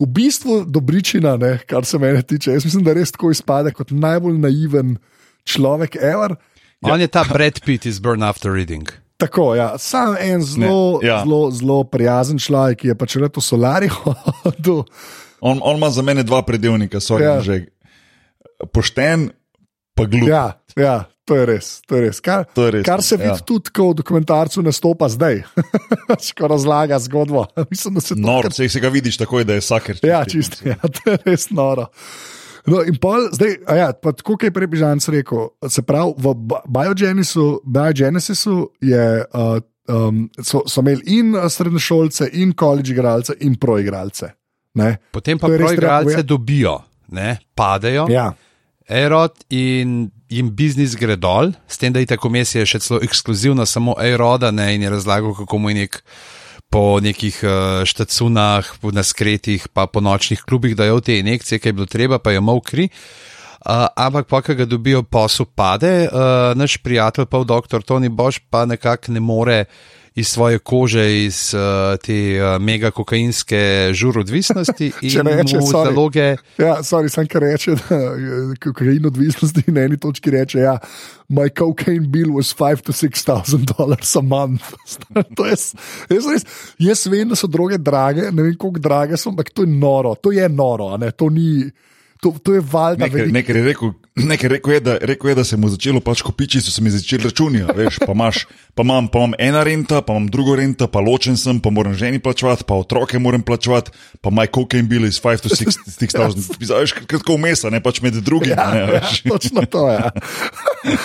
V bistvu dobričina, ne, kar se mene tiče. Jaz mislim, da res tako izpade kot najbolj naiven človek, ever. On je ta Brad Pitt iz Burn After Reading. Tako, ja. Sam en zelo, ja. zelo, zelo prijazen človek, ki je pač v solari hodil. On, on ima za mene dva predelnika, sorry, Ja. ja. že pošten, pa glup. Ja, ja, to je res. To je res. Kar, To je res, kar se ja. vidi tudi, ko v dokumentarcu nastopa zdaj, ko razlaga zgodbo. Mislim, Nor, se, se ga vidiš takoj, da je saker. Ja, čisto, ja, to je res noro. No, in pol, zdaj, a ja, pa tako kot je prej Žanc rekel, se pravi, v Bi- Biogenesisu, Biogenesisu je, uh, um, so, so imeli in uh, srednješolce, in koledž igralce, in proigralce. Ne? Potem pa proigralce dobijo, ne, padejo. Ja, Aerod in jim biznis gre dol, s tem, da je ta komisija še celo ekskluzivna, samo Aeroda ne, in je razlagal, kako mu je nek po nekih uh, štacunah, po naskretih, pa po nočnih klubih dajo te injekcije, ki je bilo treba, pa je mal kri. Uh, ampak, pa, ko ga dobijo posel, pade, uh, naš prijatelj, pa doktor Tony Boš, pa nekako ne more iz svoje kože, iz uh, te uh, mega kokainske žurodvisnosti Če in reče, sorry. zaloge. ja sorry, sem kar reče, da kokain odvisnosti na eni točki reče, ja, my cocaine bill was 5 to 6000 dollars a month. to je, jaz, res, jaz vem, da so droge drage, ne vem, koliko drage so, ampak to je noro, to je noro, ne, to ni. To, to je valjda Nekaj, nekaj, je rekel, nekaj rekel, je, da, rekel je, da se mu je začelo pač kopiči, so se mi začeli računi. Veš, pa, imaš, pa, imam, pa imam ena renta, pa imam drugo renta, pa ločen sem, pa moram ženi plačevati, pa otroke moram plačevati, pa my cocaine bill is 5 to 6000. Veš, kratko vmesa, ne pač med drugim. Ja, ne, ja, veš. točno to je. Ja.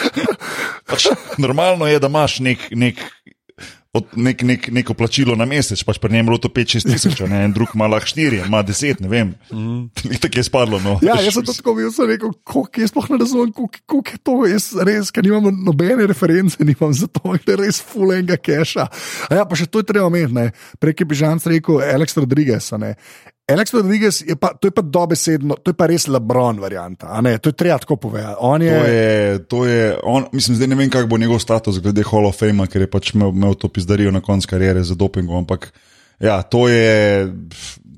Pač, normalno je, da imaš nek. nek nek, nek, neko plačilo na mesec, pač pri njemu je bilo to 5-6 tisoč, ne en drug ima lahko 4, ima 10, ne vem. Mm. Tako je spadlo. No. Ja, jaz sem tako bil, sem rekel, koliko jaz sploh ne razumem, koliko, koliko je to, jaz res, ker nimam nobene reference, nimam za to, je res fulenga keša. A ja, pa še to je treba omeniti, prek je Bižanc rekel Alex Rodriguez. ne. Alex Rodriguez je pa, to je pa dobesedno, to je pa res Lebron varianta, ne, to je treba tako povedati. On je, To je, to je on, mislim, zdaj ne vem, kak bo njegov status glede Hall of Fame, ker je pač imel, imel to pizdarijo na koncu kariere za dopingom. Ampak ja, to je,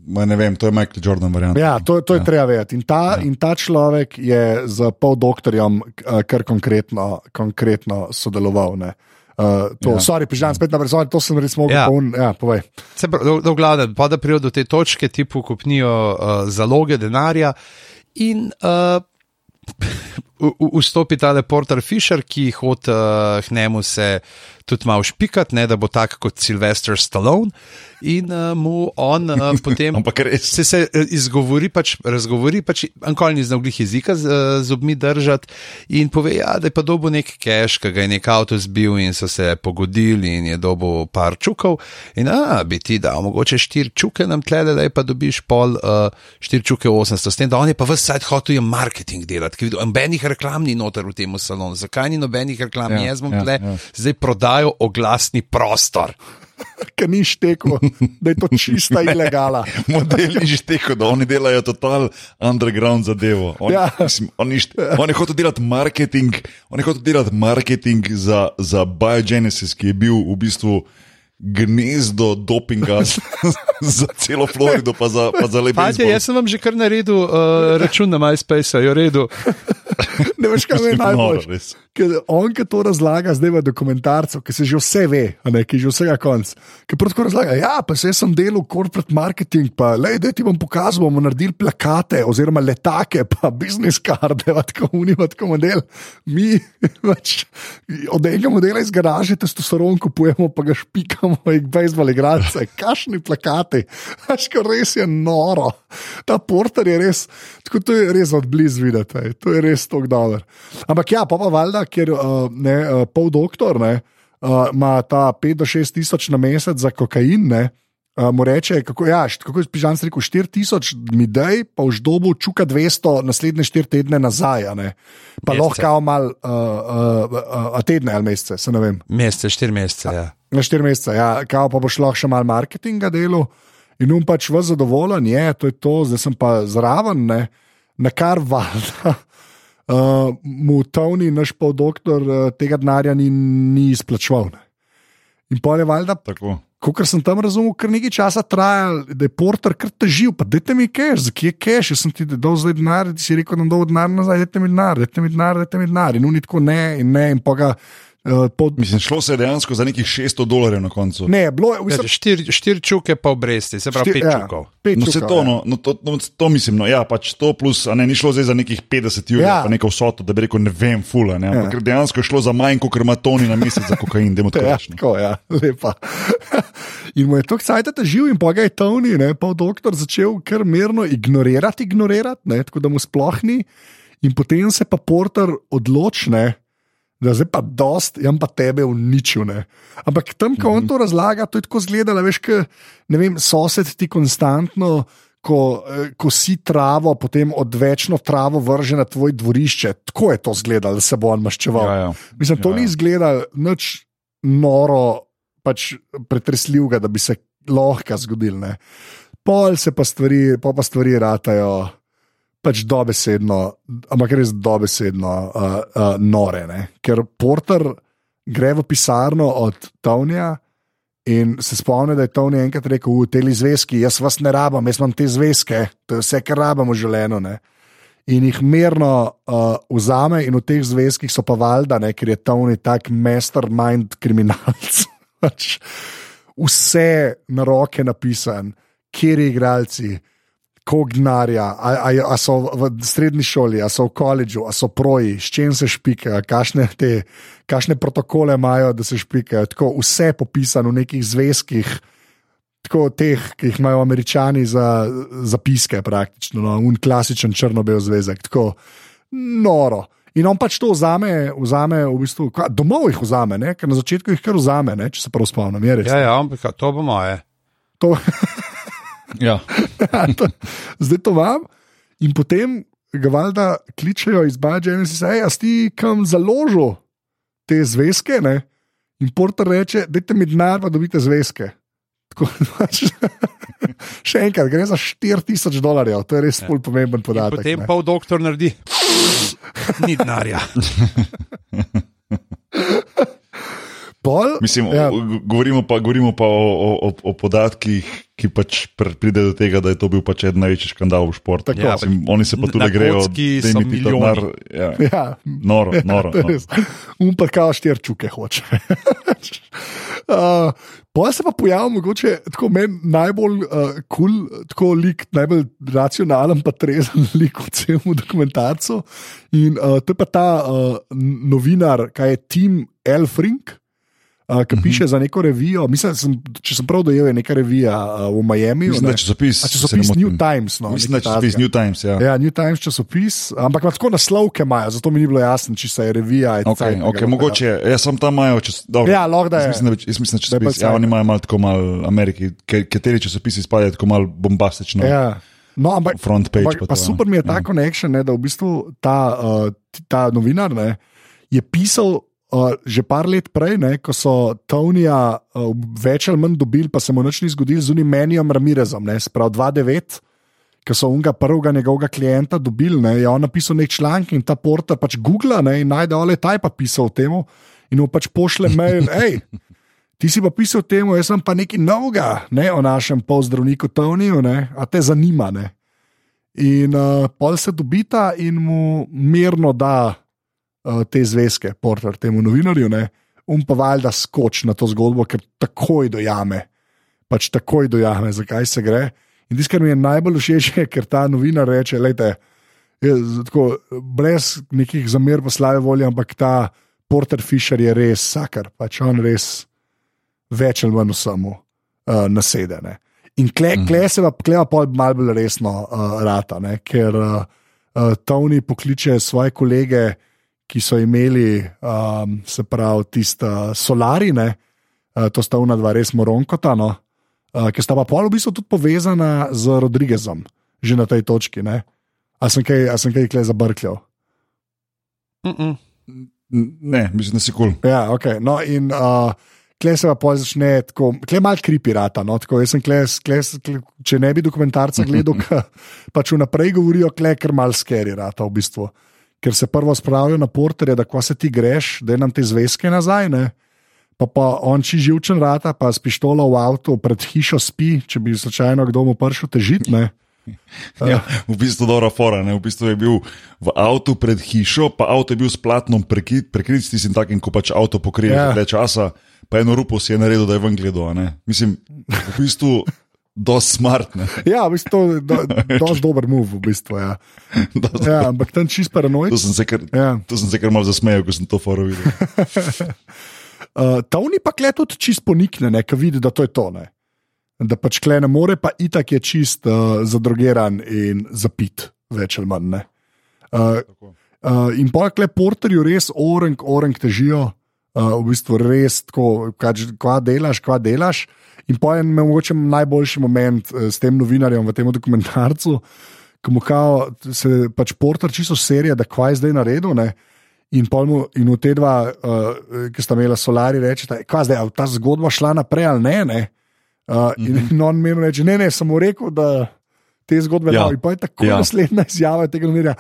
ne vem, to je Michael Jordan varianta. Ja, to, to je ja. treba vedeti. In ta, ja. in ta človek je z poldoktorjem eh, kar konkretno, konkretno sodeloval. Ne. Uh, to, ja. sorry, prižan, spet na brzo, to sem res mogel. Ja. Poln, ja, povej. Se pravi, da vlada, pa da prijo do te točke, ti pokupnijo uh, zaloge denarja in uh, vstopi ta Porter Fisher, ki hodi uh, k njemu se tudi malo špikati, ne, da bo tak kot Sylvester Stallone. In uh, mu on uh, potem se, se eh, izgovori, pač, razgovori, pač ankoli ni znal glih jezika z eh, zobmi držati in pove, ja, da je pa dobil nek cash, ki ga je nek avto zbil in so se pogodili in je dobil par čukov. In a, bi ti dal mogoče štiri čuke nam tle, da je pa dobiš pol uh, štiri čuke 800, s tem, da on je pa vse sajt hotel je marketing delati, ker videl, nobenih reklam ni noter v tem salonu. Zakaj ni nobenih reklam? Ja, Ja, Jaz bom ja, tle ja. zdaj prodajal oglasni prostor. Ker ni štekel, da je to čista ilegala. Modeli že teko, da oni delajo total underground zadevo. On, ja. Mislim, on, ništ, on je hotel delati marketing, hotel delati marketing za, za Biogenesis, ki je bil v bistvu gnezdo dopinga za, celo Florido, pa za, pa za lepo. Fantje, jaz sem vam že kar naredil uh, račun na MySpace, jo redu. Ne veš, kaj je najbolj. Noro, res. Ker on, ki to razlaga zdaj v dokumentarcu, ki se že vse ve, a ne, ki je že vsega konc. Ki prav tako razlaga, ja, pa se sem delal corporate marketing, pa le, da ti bom pokazal, bomo naredili plakate oziroma letake, pa business karde, tako unima, tako model. Mi pač, od enega modela iz garaže testosteron kupujemo, pa ga špikamo, in bejzbol igralce, kašni plakati. Veš, ko res je noro. Ta porter je res, tako to je res odblizu videti, ej. to je res tako dobro. Ampak ja, pa pa valjda, ker uh, ne, uh, pol doktor ne, uh, ima ta 5 do 6 tisoč na mesec za kokain. Ne, Uh, mu reče, kako, ja, kako je Pižan rekel, 4000 mi daj, pa v ždobu čuka 200 naslednje 4 tedne nazaj. Pa lahko kao mal, uh, uh, uh, a tedne ali mesece, se ne vem. Mesece, štiri mesece. Ja. Na štiri mesece, ja, kao pa boš lahko še malo marketinga delo in um pač v zadovoljen je, to je to, zdaj sem pa zraven, ne, na kar valjda. Uh, mu Tony, naš pol doktor, uh, tega denarja ni, ni izplačeval. Ne. In pol je valjda, Tako. Kot sem tam razumel, kar nekaj časa trajal, da je porter kar težil, pa dajte mi keš, zakaj je keš, jaz sem ti dal zdaj denar, ti si rekel, da bom dal denar nazaj, dajte mi denar, dajte mi denar, dajte mi denar. In oni tako ne, in ne, in pa ga. Uh, pod... Mislim, šlo se je dejansko za nekih 600 dolarjev na koncu. Ne, bilo je, Ja, vse, Štiri, štiri čuke pa obresti, se pravi Štir- pet ja, čukov. pet No, se čukov, to, ja. no, no, to, no, to mislim, no, ja, pač to plus, a ne, ni šlo zdaj za nekih 50 jurjev, Ja. ja. pa neko vsoto, da bi rekel, ne vem, fula, ne, ampak Ja. ja. dejansko je šlo za manj, kot ima Toni na mesec za kokain, dajmo tako Ja, reči. no. tako, ja, lepa. In mu je to kcajta težil, in pa ga je Tony, ne, pa doktor, začel kar mirno ignorirati, ignorirati, ne, tako da mu sploh ni. In potem se pa porter odločne, da zdaj pa dost, jam pa tebe uničil. Ne. Ampak tam, ko on to razlaga, to je tako zgledalo, veš, ke, ne vem, sosed ti konstantno. Ko, eh, ko si travo, potem odvečno travo vrže na tvoj dvorišče, tako je to izgledalo, da se bo on maščeval. Ja, ja. Mislim, to Ja, ja, ni izgledalo nič noro, pač pretresljivega, da bi se lahko zgodil. Ne. Pol se pa stvari, pol pa stvari ratajo. Pač dobesedno, ampak res dobesedno uh, uh, nore. Ne? Ker porter gre v pisarno od Tonija in se spomni, da je Tony enkrat rekel: V tej zvezki, jaz vas ne rabim, jaz imam te zvezke, to je vse, kar rabimo v življenju. Ne? In jih mirno uh, vzame, in v teh zvezkih so pa valjda, ne, ker je Tony tak mastermind kriminalc. Pač vse na roke napisan, kje je igralci, kognarja, a, a, a so v srednji šoli, a so v koledžu, a so proji, s čim se špikajo, kakšne, te, kakšne protokole imajo, da se špikajo. Tako vse popisano v nekih zvezkih, tako teh, ki jih imajo američani za zapiske, praktično, no, un klasičen črno-bel zvezek. Tako noro. In on pač to vzame, vzame v bistvu, kva, domov jih vzame, ne? ker na začetku jih kar vzame, ne? če se prav spomnim. Ja, ja, ampak to bo moje. To, Ja. zdaj to vam. In potem ga valjda kličejo iz Baja in si reče: A si kam založil te zvezke? Ne? In Porter reče: Dajte mi denar, pa dobite zvezke. Tako, še enkrat, gre za 4000 dolarjev, to je res ja. pomemben podatek. Potem ne. pa v doktor naredi. Ni denarja. Pol, Mislim, Ja. ja. govorimo pa, govorimo pa o, o, o, o podatkih, ki pač pr- pride do tega, da je to bil pač eden največjih škandalov v športu. Tako. Mislim, oni se pa tudi grejo, da jim milijoni. denar. Ja. ja, Noro, noro. To je no. res. Um pa kao štirčuke hoče. uh, Potem se pa pojavil mogoče tako meni najbolj uh, kul, cool, tako lik, najbolj racionalen, pa trezen lik v celem dokumentarcu. In uh, to je pa ta uh, novinar, kaj je Tim Elfrink. Uh, ki piše za neko revijo, mislim, sem, če sem prav dojel, je neka revija uh, v Miami. Mislim, da je časopis. A časopis ne. New Times. No, Mislim, da je časopis takega. New Times. Ja. Ja, New Times časopis, ampak ima tako naslovke imajo, zato mi ni bilo jasno, če se je revija. je Okay, cajtnega, okay, ali mogoče, jaz sem tam imajo čas, dobro, Ja, lahko da je. Mislim, da, jaz mislim, da Da je časopis, ja, oni imajo malo tako malo Ameriki, kateri časopisi spadajo tako malo bombastično. Ja. No, ampak, Front page ampak, pa pa to, super mi je ja. ta connection, ne, da v bistvu ta, uh, ta novinar ne, je pisal. Uh, že par let prej, ne, ko so Tonija uh, več ali manj dobili, pa se mu nič ni zgodilo z unim Menijom Ramirezom, ne, sprav 2-9, ki so unga prvega njegovega klienta dobili, ne, je on napisal nek članek in ta porta pač googla ne, in najde, ole taj pa pisal o tem in mu pač pošle mail, hej. Ti si pa pisal temu, jaz sem pa nekaj novega ne, o našem pozdravniku Toniju, ne, a te zanima. Ne. In uh, pol se dobita in mu mirno da uh, te zvezke, porter temu novinarju, ne, um pa valjda skoč na to zgodbo, ker takoj dojame, pač takoj dojame, zakaj se gre. In tisto, kar mi je najbolj všeč, je, ker ta novinar reče, lejte, je, tako, brez nekih zamer pa slave volje, ampak ta Porter Fisher je res sakar, pač on res več ali manj vsemu uh, nasedene. In kle, kle se pa kleva pol malo bolj resno uh, rata, ne? ker uh, uh, Tony pokliče svoje kolege, ki so imeli, um, se pravi, tista solarine, uh, to sta una dva res moronkota, no? uh, ki sta pa pol v bistvu tudi povezana z Rodriguezom, že na tej točki. Ne? A sem kaj, a sem kaj kle zabrkljal? Mm -mm. Ne, mislim, da si kul. Cool. Ja, okay. no, in uh, kle se pa začne tako, kle malo kripirata. No, tako, jaz sem kle, kle, kle, če ne bi dokumentarca gledal, ka, pač vnaprej govorijo, kle, ker mal skeri rata v bistvu. Ker se prvo spravijo na porterje, da ko se ti greš, da nam te zvezke nazaj. Ne? Pa, pa on či živčen rata, pa s pištolo v avtu pred hišo spi, če bi slučajno kdo mu prišel težiti. ne. Ja, v bistvu dobra fora. Ne? V bistvu je bil v avtu pred hišo, pa avto je bil s platnom prekrit, prekrit s tistim takim, ko pač avto pokrije Ja. ja. časa, pa eno rupo si je naredil, da je ven gledal. Mislim, v bistvu dosti smart. Ne? Ja, v bistvu to je do, dosti dober move, v bistvu. Ja. Ja, ampak tam čist paranoid. To sem se kar, Ja. sem se kar malo zasmejal, ko sem to foro videl. Uh, Tony pa kle tudi čist ponikne, ne, ker vidi, da to je to. Ne. Da pač kle ne more, pa itak je čist uh, zadrogeran in zapit, več ali manj. ne. Uh, uh, in pa kle porterju res orang, orang težijo, uh, v bistvu res tako, kva delaš, kva delaš. In pa je mogoče najboljši moment uh, s tem novinarjem v tem dokumentarcu, ko mu kao, se pač porter čisto serija, da kva je zdaj naredil. Ne. In, mu, in v te dva, uh, ki sta imela solari, rečeta, kaj zdaj, bo ta zgodba šla naprej ali ne. ne? Uh, in, Mhm. in on meni reče, ne, ne, mu rekel, da te zgodbe Ja. In pa je tako Ja. ja. naslednja izjava tega novinarja.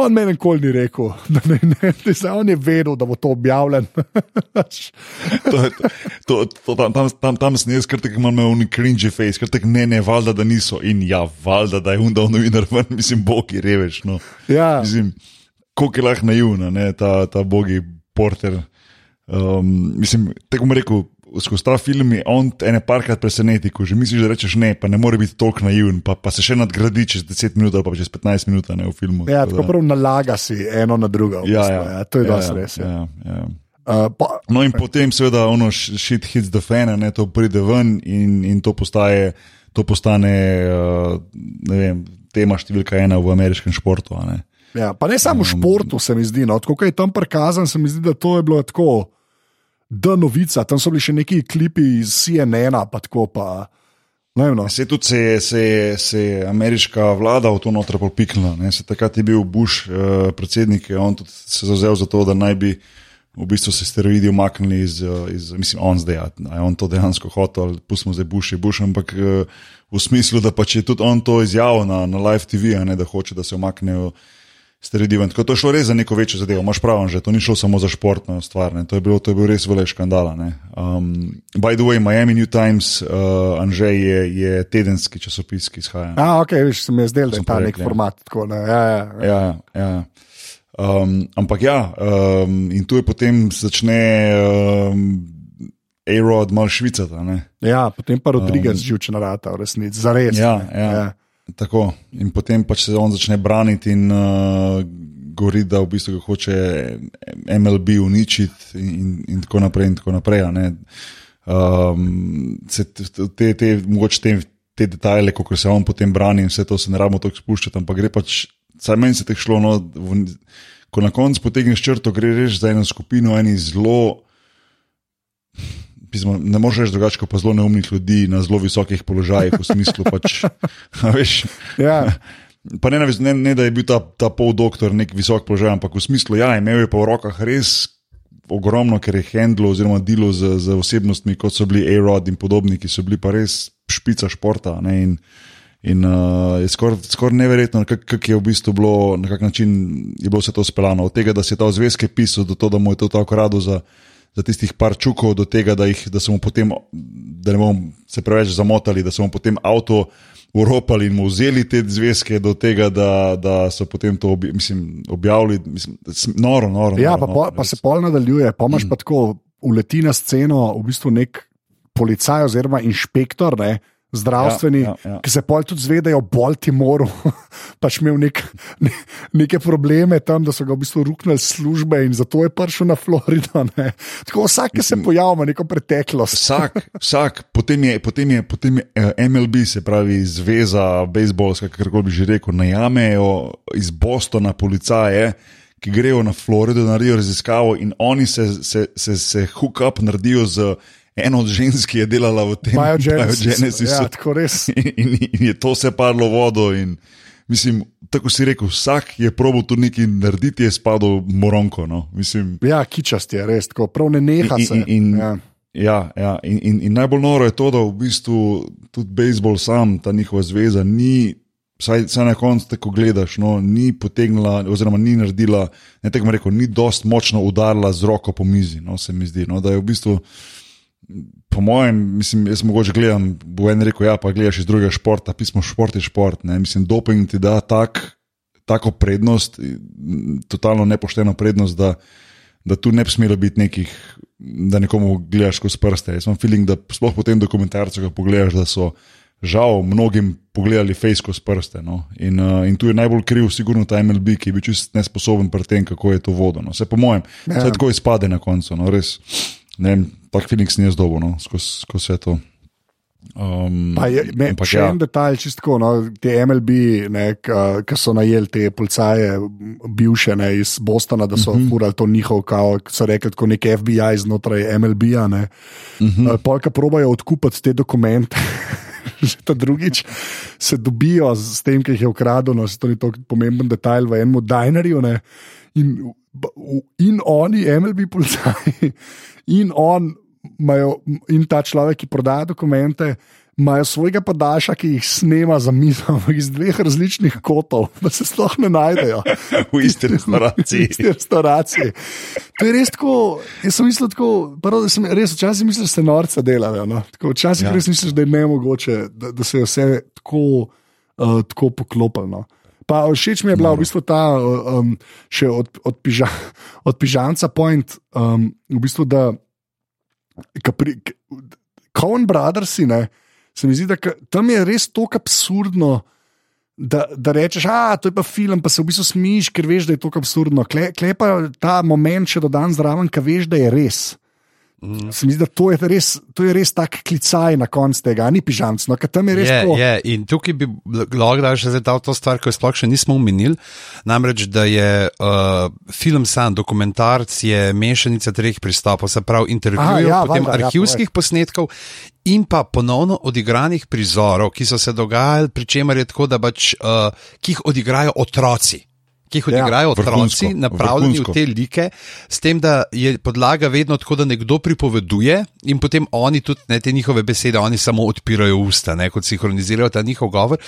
On meni nikoli ni rekel, da ne, ne, ne, on je vedel, da bo to objavljen. To, to, to, tam, tam, tam, tam sem jaz, ker imam un cringe face, ker tako ne, ne, valjda, da niso. In ja, valjda, da je undal novinar, ven, mislim, bogi reveč. No. ja, Mislim, koliko je lahko naivna, ne, ta, ta bogi porter. Um, mislim, tako bom rekel, skozi ta film je on ene parkrat preseneti, ko že misliš, da rečeš ne, pa ne more biti toliko naiven, pa, pa se še nadgradi čez 10 minut ali pa čez 15 minut ne, v filmu. Ja, tako tako prav nalaga si eno na drugo. Ja, bistvu, ja, ja, to je ja, dosti ja, res. Ja. Ja, ja. Uh, pa, No, in potem, seveda, ono sh- shit hits the fan, a ne to pride ven in, in to, postaje, to postane uh, vem, tema številka ena v ameriškem športu. a ne. ja, pa ne samo v športu, se mi zdi. No, tako je tam prikazan, se mi zdi, da to je bilo tako. Da, novica, tam so bili še neki klipi iz CNN-a, pa tako pa. Ne vem, no. Se tudi se je, se, je, se je ameriška vlada v to notro popiknila. takrat je bil Bush uh, predsednik, on tudi se zauzel za to, da naj bi v bistvu se steroidi umaknili iz, eh, iz mislim, on zdaj, a a je on to dejansko hotel, ali pustimo zdaj Bush je Bush, ampak uh, v smislu, da pač je tudi on to izjavil na, na live TV, ne da hoče, da se umaknejo. Steroidi ven. Tako to je šlo res za neko večjo zadevo, imaš prav, že to ni šlo samo za športno stvar, ne. to je, bilo, to je bil res velik škandal. Um, by the way, Miami New Times, uh, Anžej je, je tedenski časopis, ki izhaja. A, ok, veš, se mi je zdelo, da je Sem ta nek ja. format. Tako, ne, ja, ja, ja. Ja, ja. Um, ampak ja, um, in tu je potem začne um, Aerod malo švicati. a ne. ja, potem pa Rodriguez um, živčna rata, v resnici, za res. Ja, ne, ja. Tako. In potem pač se on začne braniti in uh, govori, da v bistvu hoče MLB uničiti, in, in, in tako naprej. In tako naprej um, se te, te, mogoče te, te detajle, kako se on potem brani, in vse to se ne rabimo tako spuščati, ampak gre pač, saj meni se teh šlo. No, v, ko na koncu potegneš črto, gre res za eno skupino, eni zelo. Pismo, ne moreš reči drugače, kot pa zelo neumnih ljudi na zelo visokih položajih, v smislu pač. Veš, Ja. pa ne, ne, ne da je bil ta, ta pol doktor nek visok položaj, ampak v smislu, ja, imel je pa v rokah res ogromno, ker je handlo oziroma delo z, z osebnostmi, kot so bili A-Rod in podobni, ki so bili pa res špica športa. Ne, in in uh, je skoraj skor neverjetno, kako kak je v bistvu bilo, na kak način je bilo vse to speljano. Od tega, da se je ta zvezke pisal, do tega, da mu je to tako rado za. Za tistih par čukov, do tega, da, jih, da potem, da ne bomo se preveč zamotali, da so mu potem avto uropali in mu vzeli te zvezke, do tega, da, da so potem to obja, mislim, objavili. Mislim, noro, noro. Ja, noro, pa, noro, pa res. se pol nadaljuje, pa imaš pa tako uleti na sceno, v bistvu nek policaj oziroma inšpektor, ne, zdravstveni, Ja, ja, ja. ki se pol tudi zvedajo v Baltimoru, pač imel nek, ne, neke probleme tam, da so ga v bistvu ruknili službe in zato je prišel na Florido. Ne. Tako vsak, ki se pojavi, ima neko preteklost. Vsak, vsak, potem je, potem je, potem je eh, MLB, se pravi Zveza bejzbolska, kako bi že rekel, najamejo iz Bostona policaje, ki grejo na Florido, naredijo raziskavo in oni se, se, se, se hook up naredijo z eno od žensk, je delala v tem Biogenesis. biogenesisu. Ja, tako res. in, in, in je to se parlo vodo. In, mislim, tako si rekel, vsak je probo tu nekaj narediti, je spadal moronko. No. Mislim, Ja, kičast je res, tako prav ne neha In- se. in- in- ja. Ja, ja. In, in, in najbolj noro je to, da v bistvu tudi bejzbol sam, ta njihova zveza, ni, vsaj, vsaj na koncu, tako gledaš, no, ni potegnila, oziroma ni naredila, ne tako rekel, ni dost močno udarila z roko po mizi. No, se mi zdi, no, da je v bistvu, po mojem, mislim, jaz mogoče gledam, bo en rekel, ja, pa gledaš iz drugega športa, pismo šport je šport. Ne, mislim, doping ti da tak, tako prednost, totalno nepošteno prednost, da da tu ne bi smelo biti nekih, da nekomu gledaš skozi prste. Jaz imam feeling, da sploh po tem dokumentarcu, ko pogledaš, da so žal mnogim pogledali face skozi prste. No? In, uh, in tu je najbolj kriv, sigurno ta MLB, ki je bil čist nesposoben pri tem, kako je to vodeno. Vse po mojem, Ja. vse tako izpade na koncu. No? Res, ne vem, tak feeling sem jaz dobo no? skozi skozi vse to. Um, Pa je, me, ampak še ja. en detalj, čistko, no, te MLB, ki so najeli te policaje, bivše ne, iz Bostona, da so uh -huh. furali to njihov, kao, kot so rekli, kot nek FBI znotraj MLB-ja. Uh -huh. Polka probajo odkupiti te dokumente. Že ta drugič se dobijo s tem, ki jih je ukradel, no, to ni tako pomemben detajl v enem dinerju. Ne, in, in oni, MLB policaji, in on imajo, in ta človek, ki prodaja dokumente, imajo svojega podaljša, ki jih snema za mizo iz dveh različnih kotov, da se sploh ne najdejo. V isti V restavraciji. isti restavraciji. To je res tako. Jaz sem mislil, tako, prvo, da sem res včasih mislil, da se norce delajo. No? Tako, včasih Ja. res misliš, da je nemogoče, da, da se je vse tako, uh, tako poklopilo. No? Pa všeč mi je bila v bistvu ta, um, še od, od, piža, od pižanca point, um, v bistvu, da Cohen Brothers, ne, se mi zdi, da tam je res tako absurdno. Da, da rečeš, da je pa film, pa se v bistvu smiš, ker veš, da je to absurdno. Klepa ta moment, če dodan zraven, ki veš, da je res. Mm. Se mi zdi, da to je res, to je res tak klicaj na koncu tega, ni pižamc. No, tam je res. Je, to. je. In tukaj bi lahko dal še za to stvar, ki jo sploh še nismo omenili. Namreč, da je uh, film sam, dokumentarc, je mešanica treh pristopov, se pravi intervjujev, ja, potem valda, ja, arhivskih ja, posnetkov. In pa ponovno odigranih prizorov, ki so se dogajali, pri čemer je tako, da pač, uh, ki jih odigrajo otroci ki jih odigrajo ja, otroci, napravljeni v te like, s tem, da je podlaga vedno tako, da nekdo pripoveduje in potem oni tudi ne, te njihove besede, oni samo odpirajo usta, ne, kot sinhronizirajo ta njihov govor.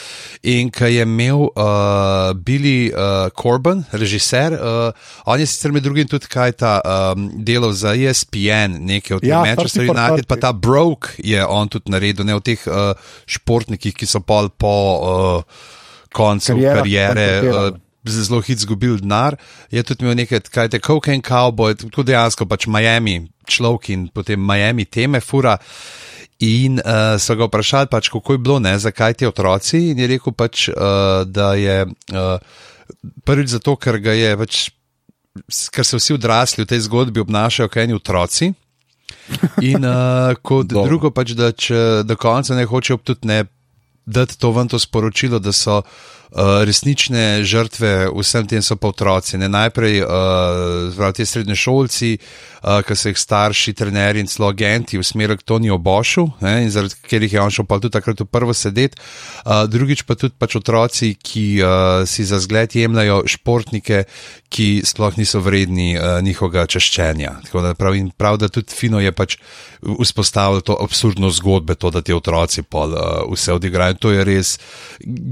In ki je imel uh, Billy uh, Corbin, režiser, uh, on je sicer med drugim tudi kaj ta um, delo za ESPN, nekaj od ja, Manchester United, pa ta Broke je on tudi naredil, ne v teh uh, športnikih, ki so pol po. Uh, Koncu karijere, zelo hitro izgubil denar. Je tudi imel nekaj, kaj te Cocaine Cowboy, tudi dejansko pač Miami, človek in potem Miami teme fura. In uh, so ga vprašali, pač, kako je bilo, ne, zakaj ti otroci. In je rekel, pač, uh, da je uh, prvič zato, ker, je, pač, ker se vsi odrasli v tej zgodbi obnašajo kot eni otroci. In uh, kot drugo, pač, da če do konca ne hočejo tudi ne dati to ven to sporočilo, da so uh, resnične žrtve vsem tem so pa otroci. Ne najprej uh, ti srednji šolci, uh, ki so jih starši, trenerji in celo agenti usmerili k Toniju Bošu, ne, in zaradi katerih je on šel pa tudi takrat v prvo sedeti. Uh, drugič pa tudi pač otroci, ki uh, si za zgled jemljajo športnike, ki sploh niso vredni uh, njihovega češčenja. Da prav, prav, da tudi Fino je pač vzpostavil to absurdno zgodbo, to, da ti otroci pol uh, vse odigrajo. To je res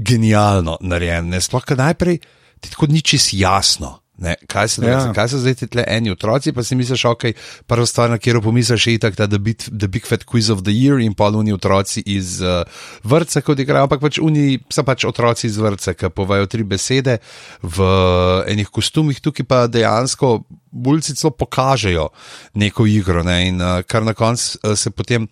genialno narejen. Sploh, ker najprej ti tako ni čist jasno. Ne, kaj, se, ja. kaj so zdaj ti eni otroci, pa si misliš, ok, prva stvar, na katero pomisliš, je tako, da je The Big Fat Quiz of the Year in pa oni otroci iz uh, vrca, kot igrajo, ampak pač oni so pač otroci iz vrca, ki povajo tri besede v uh, enih kostumih, tukaj pa dejansko bulci celo pokažejo neko igro ne, in uh, kar na koncu uh, se potem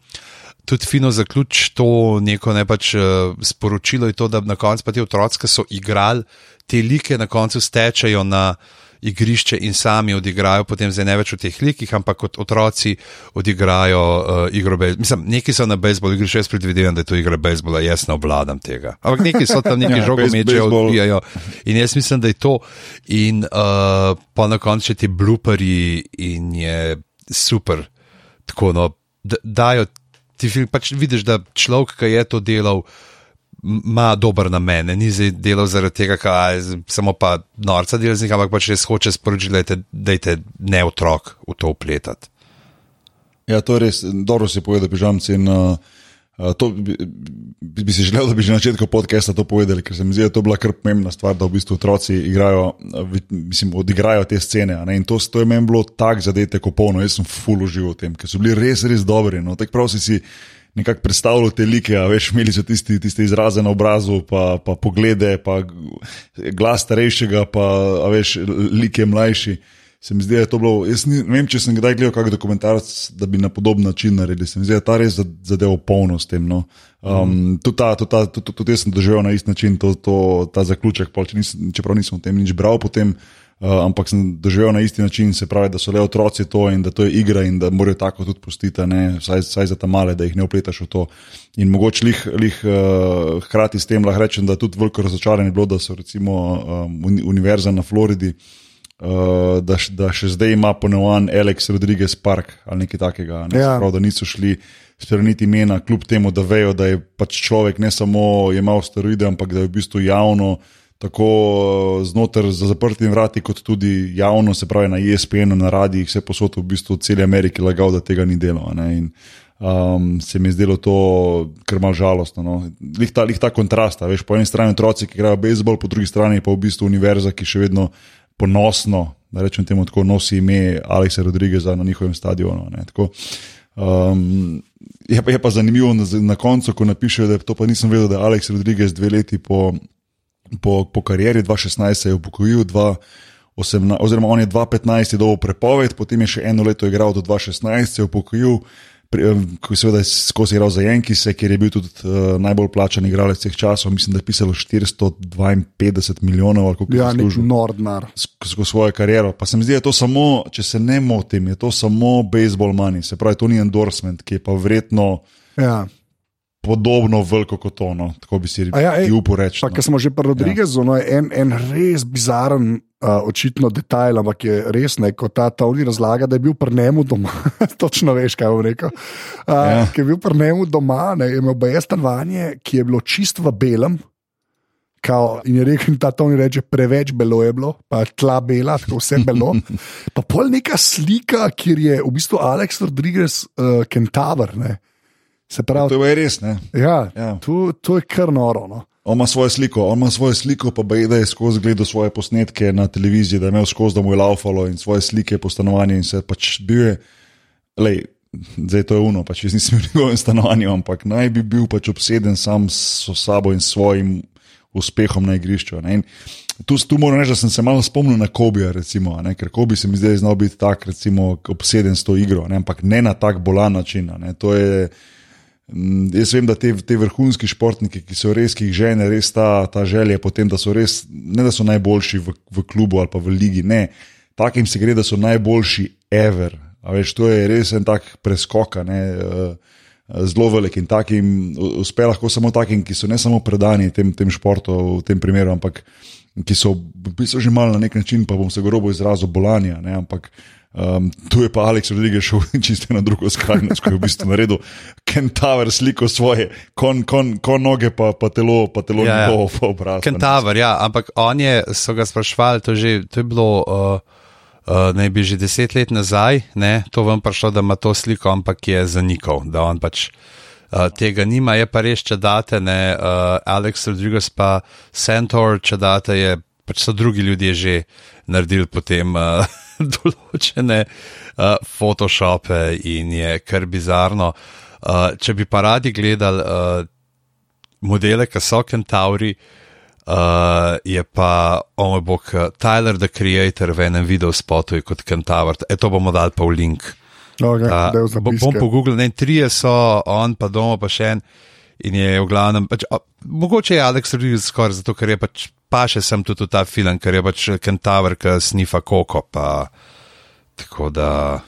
tudi fino zaključi to neko ne pač uh, sporočilo, je to, da na koncu pa ti otroci, ki so igrali te like, na koncu stečajo na igrišče in sami odigrajo, potem zdaj ne več v teh likih, ampak kot otroci odigrajo uh, igro bejzbola. Mislim, neki so na bejzbolu igri, še jaz predvidevam, da je to igra bejzbola, jaz ne obvladam tega. Ampak neki so tam neki ja, žogomeče odbijajo in jaz mislim, da je to. In uh, pa na koncu še ti bluperi in je super. Tako no, dajo ti pač vidiš, da človek, ki je to delal, ima dober namen, ni zdaj delal zaradi tega, kaj samo pa norca dela z njim, ampak pač res hoče sporočiti, da je ne otrok v to upletati. Ja, to je res, dobro si povedal, pižamci. In, uh, To bi, bi si želel, da bi že na začetku podcasta to povedali, ker se mi zdi, da je to bila kar pomembna stvar, da v bistvu otroci igrajo, mislim, odigrajo te scene. In to, to je meni bilo tako zadete, ko polno, jaz sem full užival v tem, ker so bili res, res dobri. No, tako prav si si nekako predstavljal te like, a veš, imeli so tisti, tiste izraze na obrazu, pa, pa poglede, pa glas starejšega, pa veš, like mlajši se mi zdi, da je to bilo. Jaz ne vem, če sem kdaj gledal kakšen dokumentarc, da bi na podoben način naredili. Se mi zdi, da ta res zadeval polno s tem. No. Um, mm. Tudi tud, tud, tud jaz sem doživel na isti način to, to, ta zaključek, pol, če nisem, čeprav nisem o tem nič bral potem. Uh, ampak sem doživel na isti način, se pravi, da so le otroci to in da to je igra in da morajo tako tudi pustiti, vsaj, vsaj za ta male, da jih ne upletaš v to. In mogoče lih, lih uh, hkrati s tem lahko rečem, da je tudi veliko razočaranje bilo, da so recimo um, univerza na Floridi uh, uh, da, da še zdaj ima ponovno Alex Rodriguez Park ali nekaj takega. Ne? Ja. Prav, da niso šli spremeniti imena, kljub temu, da vejo, da je pač človek ne samo imel steroide, ampak da je v bistvu javno. Tako eh, znotraj za zaprtimi vrati, kot tudi javno, se pravi na ESPN, na radijih, vse posod v bistvu cel Ameriki lagal, da tega ni delo. In, um, se mi je zdelo to kar mal žalostno. No. Lih, ta, lih ta kontrast, veš, po eni strani otroci, ki igrajo bejzbol, po drugi strani pa v bistvu univerza, ki še vedno ponosno, da rečem temu tako, nosi ime Aleksa Rodrigeza na njihovem stadionu. Um, je, pa, je pa zanimivo na, na koncu, ko napišejo, da to pa nisem vedel, da je Aleks Rodrigez dve leti po, po, po karieri, 2016 se je upokojil, 2018, oziroma on je 2015 dobil prepoved, potem je še eno leto igral do 2016, se je upokojil. Ko je seveda skozi igral za Jenkise, ker je bil tudi uh, najbolj plačan igralec vseh časov, mislim, da je pisalo 452 milijonov ali kako Ja, je nek služil nordnar. skozi svojo kariero. Pa se mi zdi, da je to samo, če se ne motim, je to samo baseball money, se pravi, to ni endorsement, ki je pa vredno Ja. podobno veliko kot to, no, tako bi si A ja, No. ker smo že pri Rodrigezu, no, je en, en res bizaren, uh, očitno detajl, ampak je res ne, ko ta Tony razlaga, da je bil pri njemu doma. Točno veš, kaj bom rekel. Uh, Ja. Ker je bil pri njemu doma, ne, je imel BS stanovanje, ki je bilo čist v belem. Kao, in je rekel, da to ni reče, preveč belo je bilo, pa tla bela, tako vse belo. Pa pol neka slika, kjer je v bistvu Alex Rodriguez, uh, Kentaver. Ne. Se pravi, To je res, ne. ja, Ja. to, to je kar noro. No. On ima svojo sliko, on ima svojo sliko, pa je, da je skozi gledal svoje posnetke na televiziji, da je imel skozi, da mu je laufalo in svoje slike po stanovanju in se pač bil je, lej, zdaj to je uno, pač jaz nisem v njegovem stanovanju, ampak naj bi bil pač obseden sam s sabo in svojim uspehom na igrišču. ne. In Tu, tu moram reči, da sem se malo spomnil na Kobija, recimo, ne, ker Kobi se mi zdaj znal biti tak, recimo, obseden s to igro, ne, ampak ne na tak bolan način. Ne, to je, Jaz vem, da te, te vrhunski športniki, ki so res, ki jih žene, res ta, ta želja potem, da so res, ne da so najboljši v, v klubu ali pa v ligi, ne, takim se gre, da so najboljši ever. Veš, to je res en tak preskok, eh, zelo velik in takim uspe lahko samo takim, ki so ne samo predani tem, tem športu, v tem primeru, ampak ki so v bistvu že malo na nek način, pa bom se grobo izrazil, bolanja. Ne, ampak um, tu je pa Aleks Rodriguez šel čisto na drugo skrajnost, ko je v bistvu naredil kentaver sliko svoje, kon, kon, kon noge, pa, pa telo, pa telo Ja, ja. njegovo pa obraz. Kentaver, ja, ampak on je, so ga sprašvali, to, že, to je bilo. Uh, Uh, naj bi že deset let nazaj, ne, to vam prišlo, da ima to sliko, ampak je zanikal, da on pač uh, tega nima. Je pa res, če date, ne, uh, Alex Rodriguez pa Centaur, če date, je pač so drugi ljudje že naredili potem uh, določene uh, photoshope in je kar bizarno. Uh, če bi pa radi gledali uh, modele, ki so Kentauri. Uh, je pa, o moj bog, uh, Tyler, the Creator, v enem videu spotu je kot Kentaur. E, to bomo dali pa v link. Okay, Uh, bom bom pogooglil, ne, trije so, on pa doma pa še en. In je v glavnem, pač, a, mogoče je Alex Rodriguez skoraj zato, ker je pač pa še sem tudi v ta film, ker je pač Kentaur, ki snifa koko. Pa, tako da.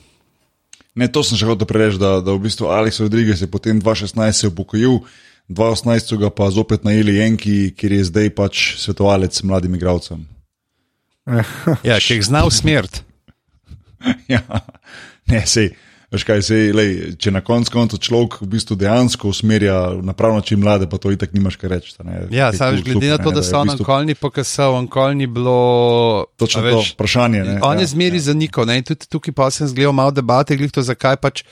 Ne, to sem še hotel prereči, da, da v bistvu Aleks Rodriguez je potem 2016 se upokojil, 2018 so ga pa zopet najeli Jenki, kjer je zdaj pač svetovalec mladim igravcem. Ja, ki jih zna usmeriti. ja, ne, sej. Veš kaj, sej, lej, če na koncu konca človek v bistvu dejansko usmerja na prav način mlade, pa to itak nimaš kaj reči. ne. Ja, Je samo kul, glede super, na to, ne, da je so v on bistvu ankolni pokasal, ankolni bilo. Točno a to veš, vprašanje. Ne, On je ja, zmeri ja. zanikal. Tudi tukaj pa sem zgledal malo debate, glih to zakaj pač.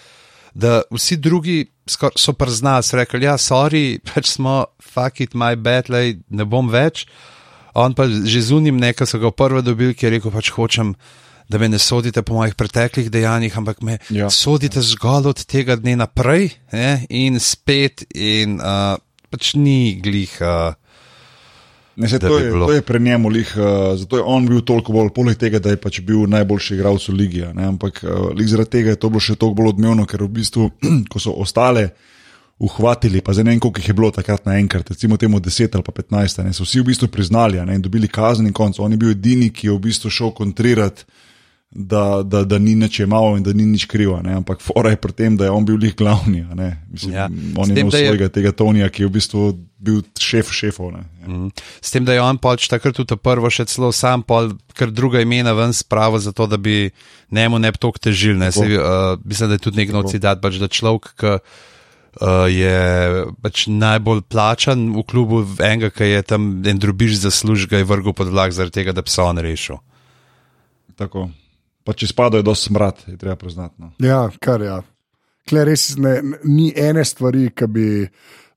Da vsi drugi so priznali, so rekli, ja, sorry, pač smo, fuck it, my bad, lej, ne bom več. On pa že zunim nekaj, so ga prvo dobili, ki je rekel, pač hočem, da me ne sodite po mojih preteklih dejanjih, ampak me Ja. ja. sodite zgolj od tega dne naprej ne? in spet, in uh, pač ni glih. Uh, Ne, se, to, bi je, bilo. to je pri njemu lih, uh, zato je on bil toliko bolj, poleg tega, da je pač bil najboljši igralec v ligi. Ne, ampak uh, zaradi tega je to bilo še toliko bolj odmevno, ker v bistvu, ko so ostale uhvatili, pa zdaj ne vem, koliko jih je bilo takrat naenkrat, recimo temu 10 ali pa 15, ne, so vsi v bistvu priznali ne, in dobili kazen in konc. On je bil edini, ki je v bistvu šel kontrirati. Da, da, da ni nič imel in da ni nič krivo, ne? ampak fora je pri tem, da je on bil lih glavni. Mislim, Ja. On S je tem, imel da je- svojega tega Tonija, ki je v bistvu bil šef šefov. ne. Ja. Mm. S tem, da je on pač takrat tudi prvo še celo sam, pol, ker druga imena ven spravo, zato da bi njemu ne bi toliko težil. Ne? Se, uh, mislim, da je tudi nek nov citat, pač, da človek, ki uh, je pač najbolj plačan v klubu, enega, ki je tam en drubiš zaslužil, ga je vrgel pod vlak zaradi tega, da bi se on rešil. Tako. Pa če spadajo, je dosti smrad, je treba priznati. No. Ja, kar ja. Kle res ne, ni ene stvari, bi,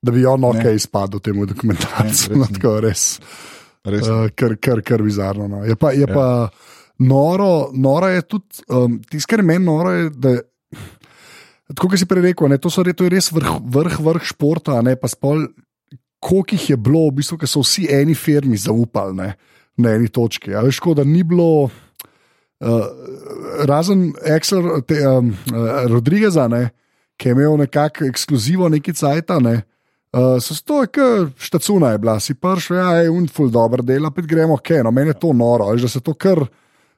da bi on ok izpadel temu dokumentarcu. Ne, res No, tako res. Res, Uh, kar, kar, kar bizarno. No. Je pa, je ja. pa noro, noro je tudi, um, tisto, kar je meni noro, je, da tako kot si prej rekel, ne, to, so, to je res vrh, vrh, vrh športa, ne pa spol. Koliko jih je bilo, v bistvu, ker so vsi eni firmi zaupali ne, na eni točki. A veš, škoda, ni bilo, uh, razen Excel, te, um, uh, Rodrigeza, ne, ki je imel nekako ekskluzivo neki cajt. Ne. Uh, so to, kot štacuna je bila, si prši, ja, je unful dobro dela, pet gremo, ok, no, meni je to noro, veš, da se to kar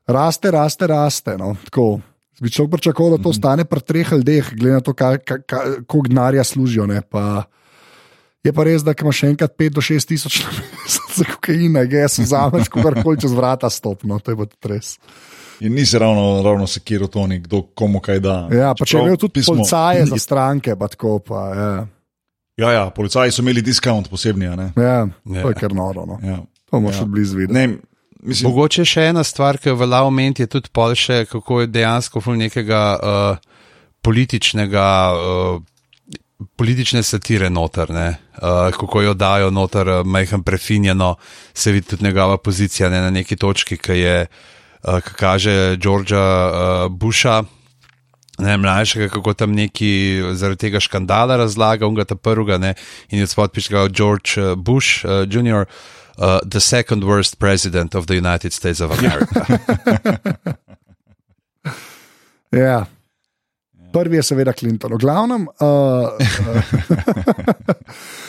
raste, raste, raste. No, tako. Bi človek pričakoval, da to Mhm. stane pri treh ljudeh, glede na to, koliko denarja služijo. Ne, pa, je pa res, da ko imaš še enkrat 5 do 6 tisoč na mesec za kokaina, ga jaz vzamem, kogarkoli čez vrata stopno, to je pa res. In nisi ravno, ravno sekiral to, kdo komu kaj da. Ja, pa če je imel tudi pismo- policaje za stranke, pa tako pa. Ja, Ja, ja, policaji so imeli diskont posebni. a ne. ja, Ja. to je kar noro. No. Ja. To moraš Ja. ja. blizu videti. Mislim, Mogoče še ena stvar, ki je v Laoment je tudi pol še, kako je dejansko ful nekega uh, političnega. Uh, Politične satire noter, ne? uh, kako jo dajo noter, uh, majhen prefinjeno, se vidi tudi njegova pozicija ne? na neki točki, ki je, uh, ki kaže Georgea uh, Busha, ne, mlajšega, kako tam neki zaradi tega škandala razlaga, on ga ta prvega ne, in je spod piše George Bush uh, Jr., uh, the second worst president of the United States of America. Ja. Prvi je seveda Clinton. V glavnem, uh, uh,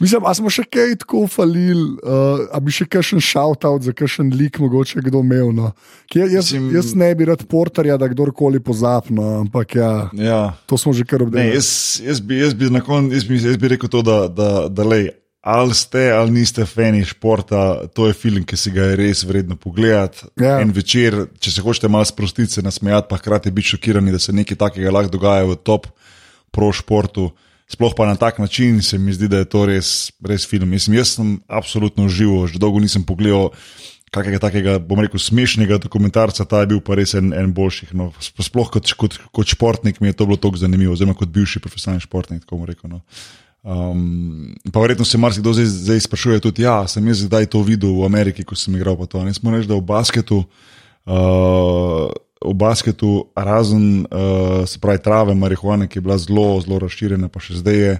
mislim, a smo še kaj tako falili, uh, a bi še kakšen shout-out za kakšen lik mogoče kdo imel. No. Kje, jaz, Mislim- jaz ne bi rad porterja, da kdorkoli pozapno, ampak ja, ja. to smo že kar Ne, obdelali. jaz, jaz, bi, jaz, bi kon, jaz, bi, jaz bi rekel to, da, da, da lej, ali ste ali niste fani športa, to je film, ki si ga je res vredno pogledati. Ja. En večer, če se hočete malo sprostiti, se nasmejati, pa hkrati biti šokirani, da se nekaj takega lahko dogaja v top pro športu. Sploh pa na tak način se mi zdi, da je to res, res film. Mislim, jaz sem absolutno živo, že dolgo nisem pogledal kakega takega, bom rekel, smešnega dokumentarca, ta je bil pa res en, en boljših. No. Sploh kot, kot, kot športnik mi je to bilo tako zanimivo, oziroma kot bivši profesionalni športnik. tako bom Rekel, no. um, pa verjetno se marsikdo zdaj, zdaj sprašuje tudi, ja, sem jaz zdaj to videl v Ameriki, ko sem igral. pa to. Ne smo reči, da v basketu. Uh, V basketu, razen uh, se pravi trave, marihuane, ki je bila zelo, zelo razširjena, pa še zdaj je.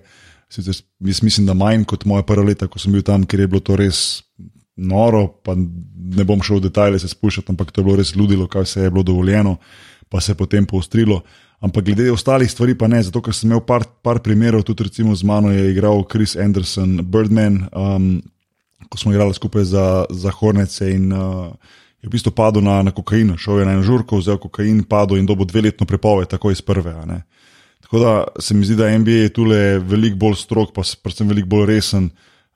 Sicer jaz mislim, da manj kot moje prvo leto, ko sem bil tam, ker je bilo to res noro. Pa ne bom šel v detajle se spuščati, ampak to je bilo res ludilo, kaj vse je bilo dovoljeno, pa se je potem poostrilo. Ampak glede ostalih stvari, pa ne, zato ker sem imel par, par primerov, tudi recimo z mano je igral Chris Anderson, Birdman, um, ko smo igrali skupaj za, za Hornece in uh, je v bistvu padel na, na kokain, šel je na en žurko, vzel kokain, padel in dobil dveletno prepoved, tako iz prve. Tako da se mi zdi, da NBA je tule veliko bolj strok, pa predvsem veliko bolj resen.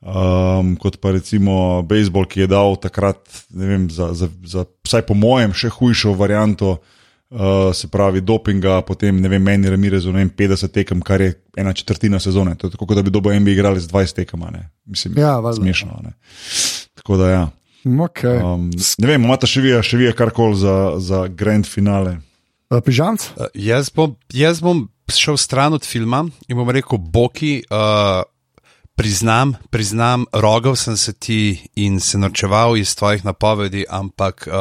Um, kot pa recimo bejzbol, ki je dal takrat, ne vem, za, za, za vsaj po mojem, še hujšo varianto, uh, se pravi dopinga, potem ne vem, meni Ramirez, ne vem, 50 tekem, kar je ena četrtina sezone. To je tako, kot da bi dobo NBA igrali z 20 tekama, ne. Mislim, Ja, valjda. smešno. Ne. Tako da ja. Okay. Um, ne vem, imate še vi, še vi karkoli za, za grand finale. Uh, Pižanc? Uh, jaz, bom, jaz bom šel stran od filma in bom rekel, Boki, uh, priznam, priznam, rogal sem se ti in se norčeval iz tvojih napovedi, ampak uh,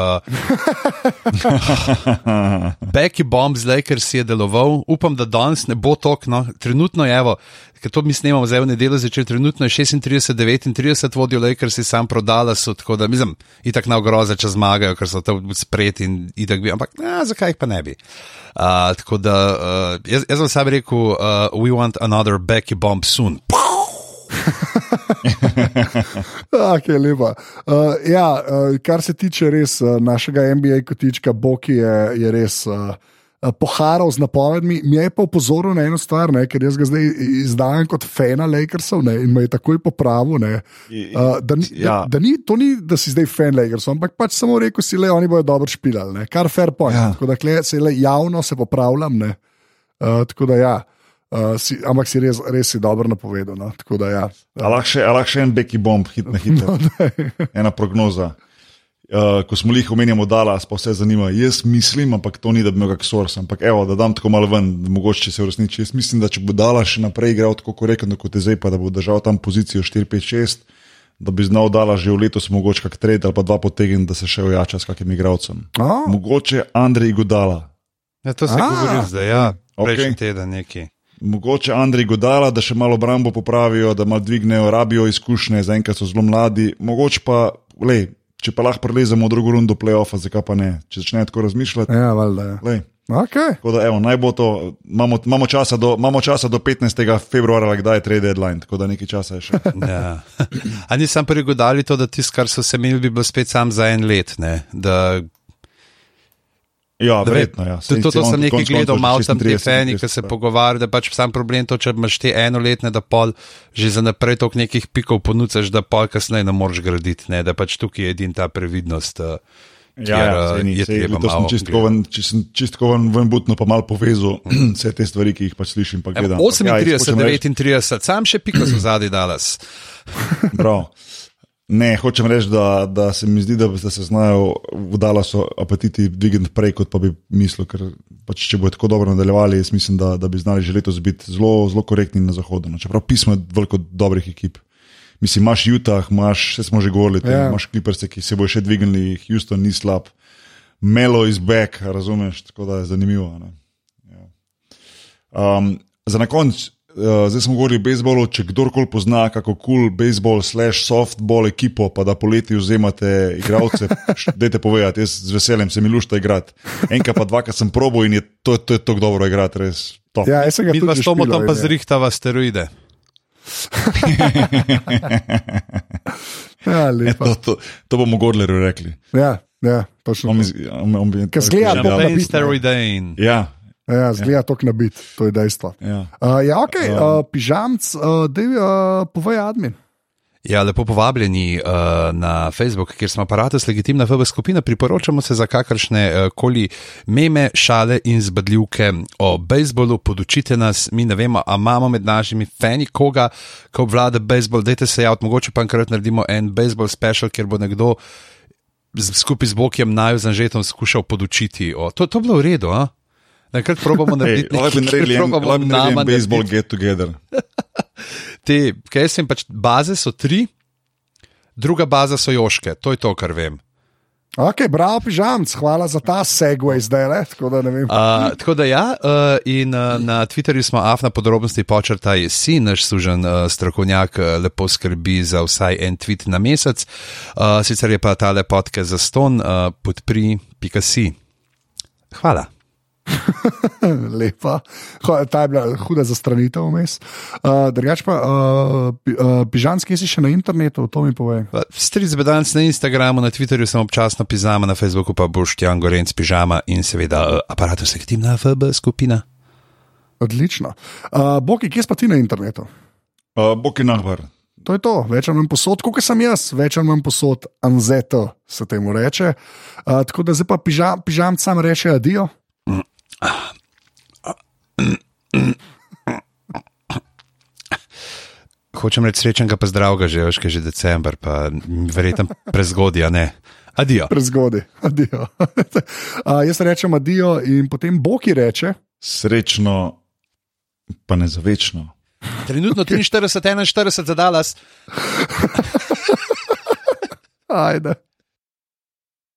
Becky Bomb z Lakers je deloval, upam, da danes ne bo tokno, trenutno je, evo, ker to mi snemamo zdaj v nedeljo začeti, trenutno je 36-39 vodijo Lakers in sam prodala so, tako da mislim, itak na ogroze, če zmagajo, ker so tam spreti in itak bi, ampak ja, zakaj jih pa ne bi. Uh, tako da uh, jaz, jaz bom sam rekel, uh, we want another Becky Bomb soon. Okay, lepa. Uh, ja, uh, kar se tiče res uh, našega NBA kotička, Boki je, je res. Uh, Poharal z napovedmi, mi je pa upozoril na eno stvar, ne, ker jaz ga zdaj izdajam kot fana Lakersov ne, in me je takoj popravil. Ne, uh, da, ni, Ja. da, da ni, to ni, da si zdaj fan Lakersov, ampak pač samo rekel si, da oni bodo dobro špilali, ne, kar fair point. Ja. Ja. Tako da kle, se le javno se popravljam. Ne, uh, tako da ja, uh, si, ampak si res, res si dobro napovedal. No, tako da ja. A lahko še, a lahko še en Becky Bomb, hit na hitro. Ena prognoza. Uh, ko smo jih omenjali, da se pa vse zanima. Jaz mislim, ampak to ni, da bi imel kak source, ampak evo, da dam tako malo ven, da mogoče če se uresniči. Jaz mislim, da če bo dala še naprej igral tako korektno kot je zdaj, pa da bo držal tam pozicijo 4-5-6, da bi znal dala že v letos mogoče kak trade ali pa dva potegniti, da se še ojača s kakim igralcem. Oh, Mogoče Andrej Godala. Ja, to se A. govori zdaj, ja, prejšnji Okej. teden neki. Mogoče Andrej Godala, da še malo obrambo popravijo, da malo dvignejo, rabijo izkušnje, zaenkrat so zelo mladi. Mogoče pa, lej, če pa lahko prelezemo v drugo rundo playoffa, zakaj pa ne? Če začne tako razmišljati, ja, valjda. Ja. lej, Okay. Tako da, evo, naj bo to, imamo, imamo, časa do, imamo časa do 15. februarja, ali kdaj je trade deadline, tako da nekaj časa je še. Ja. A nisem prigodali to, da tisto, kar so se imeli, bi bilo spet sam za en let. Ne? Da, Ja, verjetno. Ja. To, to, to sem nekaj gledal, malo tam te 36, fani, ki se 37, pogovarjajo, da pač sam problem to, če imaš te enoletne, da pol že za naprej toliko nekih pikov ponucaš, da pol kasneje ne moreš graditi, ne? da pač tukaj je edin ta previdnost. Uh, Ja, ja, saj ni, je treba to sem čistko ven, čistko ven, ven butno pa malo povezal vse te stvari, ki jih pač slišim. Pa gledam. Ampak 38, ja, jaz hočem reči- 39, sam še pika so zadnji dalas. Prav. Ne, hočem reči, da, da se mi zdi, da, da se znajo v Dallasu apetiti dvigniti prej, kot pa bi mislil. Ker pač, če bo tako dobro nadaljevali, jaz mislim, da, da bi znali že letos biti zelo, zelo korektni na zahodu. No, čeprav pismo je veliko dobrih ekip. Mislim, imaš Utah, imaš, vse smo že govorili, Ja. yeah. imaš Clippers, ki se bo še dvignili, Houston ni slab, Melo is back, razumeš, tako da je zanimivo. a Ne? Ja. Um, za na konec, uh, zdaj smo govorili o bejzbolu. Če kdorkoli pozna kako kul cool bejzbol, slash softball ekipo, pa da poleti vzemate igralce, dajte povedati, jaz z veseljem se mi lušta igrati. Enkrat pa dvakrat sem probo in je to, to je tako dobro igrati, res. Top. Ja, jaz sem ga Mi tudi pa s tomo tam pa ja. zrihtava steroide. Ja, lepa. To, to, to bomo Godlerju rekli. Ja, ja, točno. On, mi- on, on, on, Ker zgleda ja, to, da Champagne bi- steroidein. ja, Ja, zgleda to nabit, to je dejstvo. ja. Uh, ja, ok, uh, pižamc, uh, da uh, povej admin. Ja, lepo povabljeni uh, na Facebook, kjer smo aparatus legitimna VB skupina. Priporočamo se za kakršne uh, koli meme, šale in zbadljivke o bejzbolu. Podučite nas, mi ne vemo, a imamo med našimi fani koga, ki obvlada bejzbol. Dajte se javiti, mogoče pa enkrat naredimo en bejzbol special, kjer bo nekdo z, skupaj z Bokjem Naju Zanžetom skušal podučiti. O, to, to bilo v redu, a? Nekrat probamo Ej, narediti lahko bi nekaj, naredili kjer en, probamo lahko bi nama baseball narediti get together. te, kaj sem pač, baze so tri, druga baza so joške, to je to, kar vem. Ok, bravo, pižamc, hvala za ta segway zdaj, le, tako da ne vem. Uh, tako da ja, uh, in uh, na Twitterju smo afna podrobnosti počrtaj, si naš sužen uh, strokovnjak, uh, lepo skrbi za vsaj en tweet na mesec. Uh, sicer je pa ta lepotke za ston, uh, podpri, pika si. Hvala. Lepa, ta je bila huda zastranitev vmes. Uh, Drugač pa, uh, pi- uh, pižamski si še na internetu, to mi povej. Stric bedanc na Instagramu, na Twitterju sem občasno pižama, na Facebooku pa boš Jan Gorenc pižama in seveda uh, aparatus legitimna VB skupina. Odlično. Uh, Boki, kje si pa ti na internetu? Uh, Boki Nahbar. To je to, več ali manj posod, kot sem jaz, več ali manj posod, anzeto se temu reče. Uh, tako da zdaj pa pižam, pižam sam reče adijo. Hočem reči srečnega, pa zdravega, že veš, kaj je že december, pa verjetno prezgodja, ne. Adijo. Prezgodi, adijo. uh, jaz rečem adijo in potem Boki reče. Srečno, pa ne za večno. Trenutno 43, 41 za Dallas. Ajde.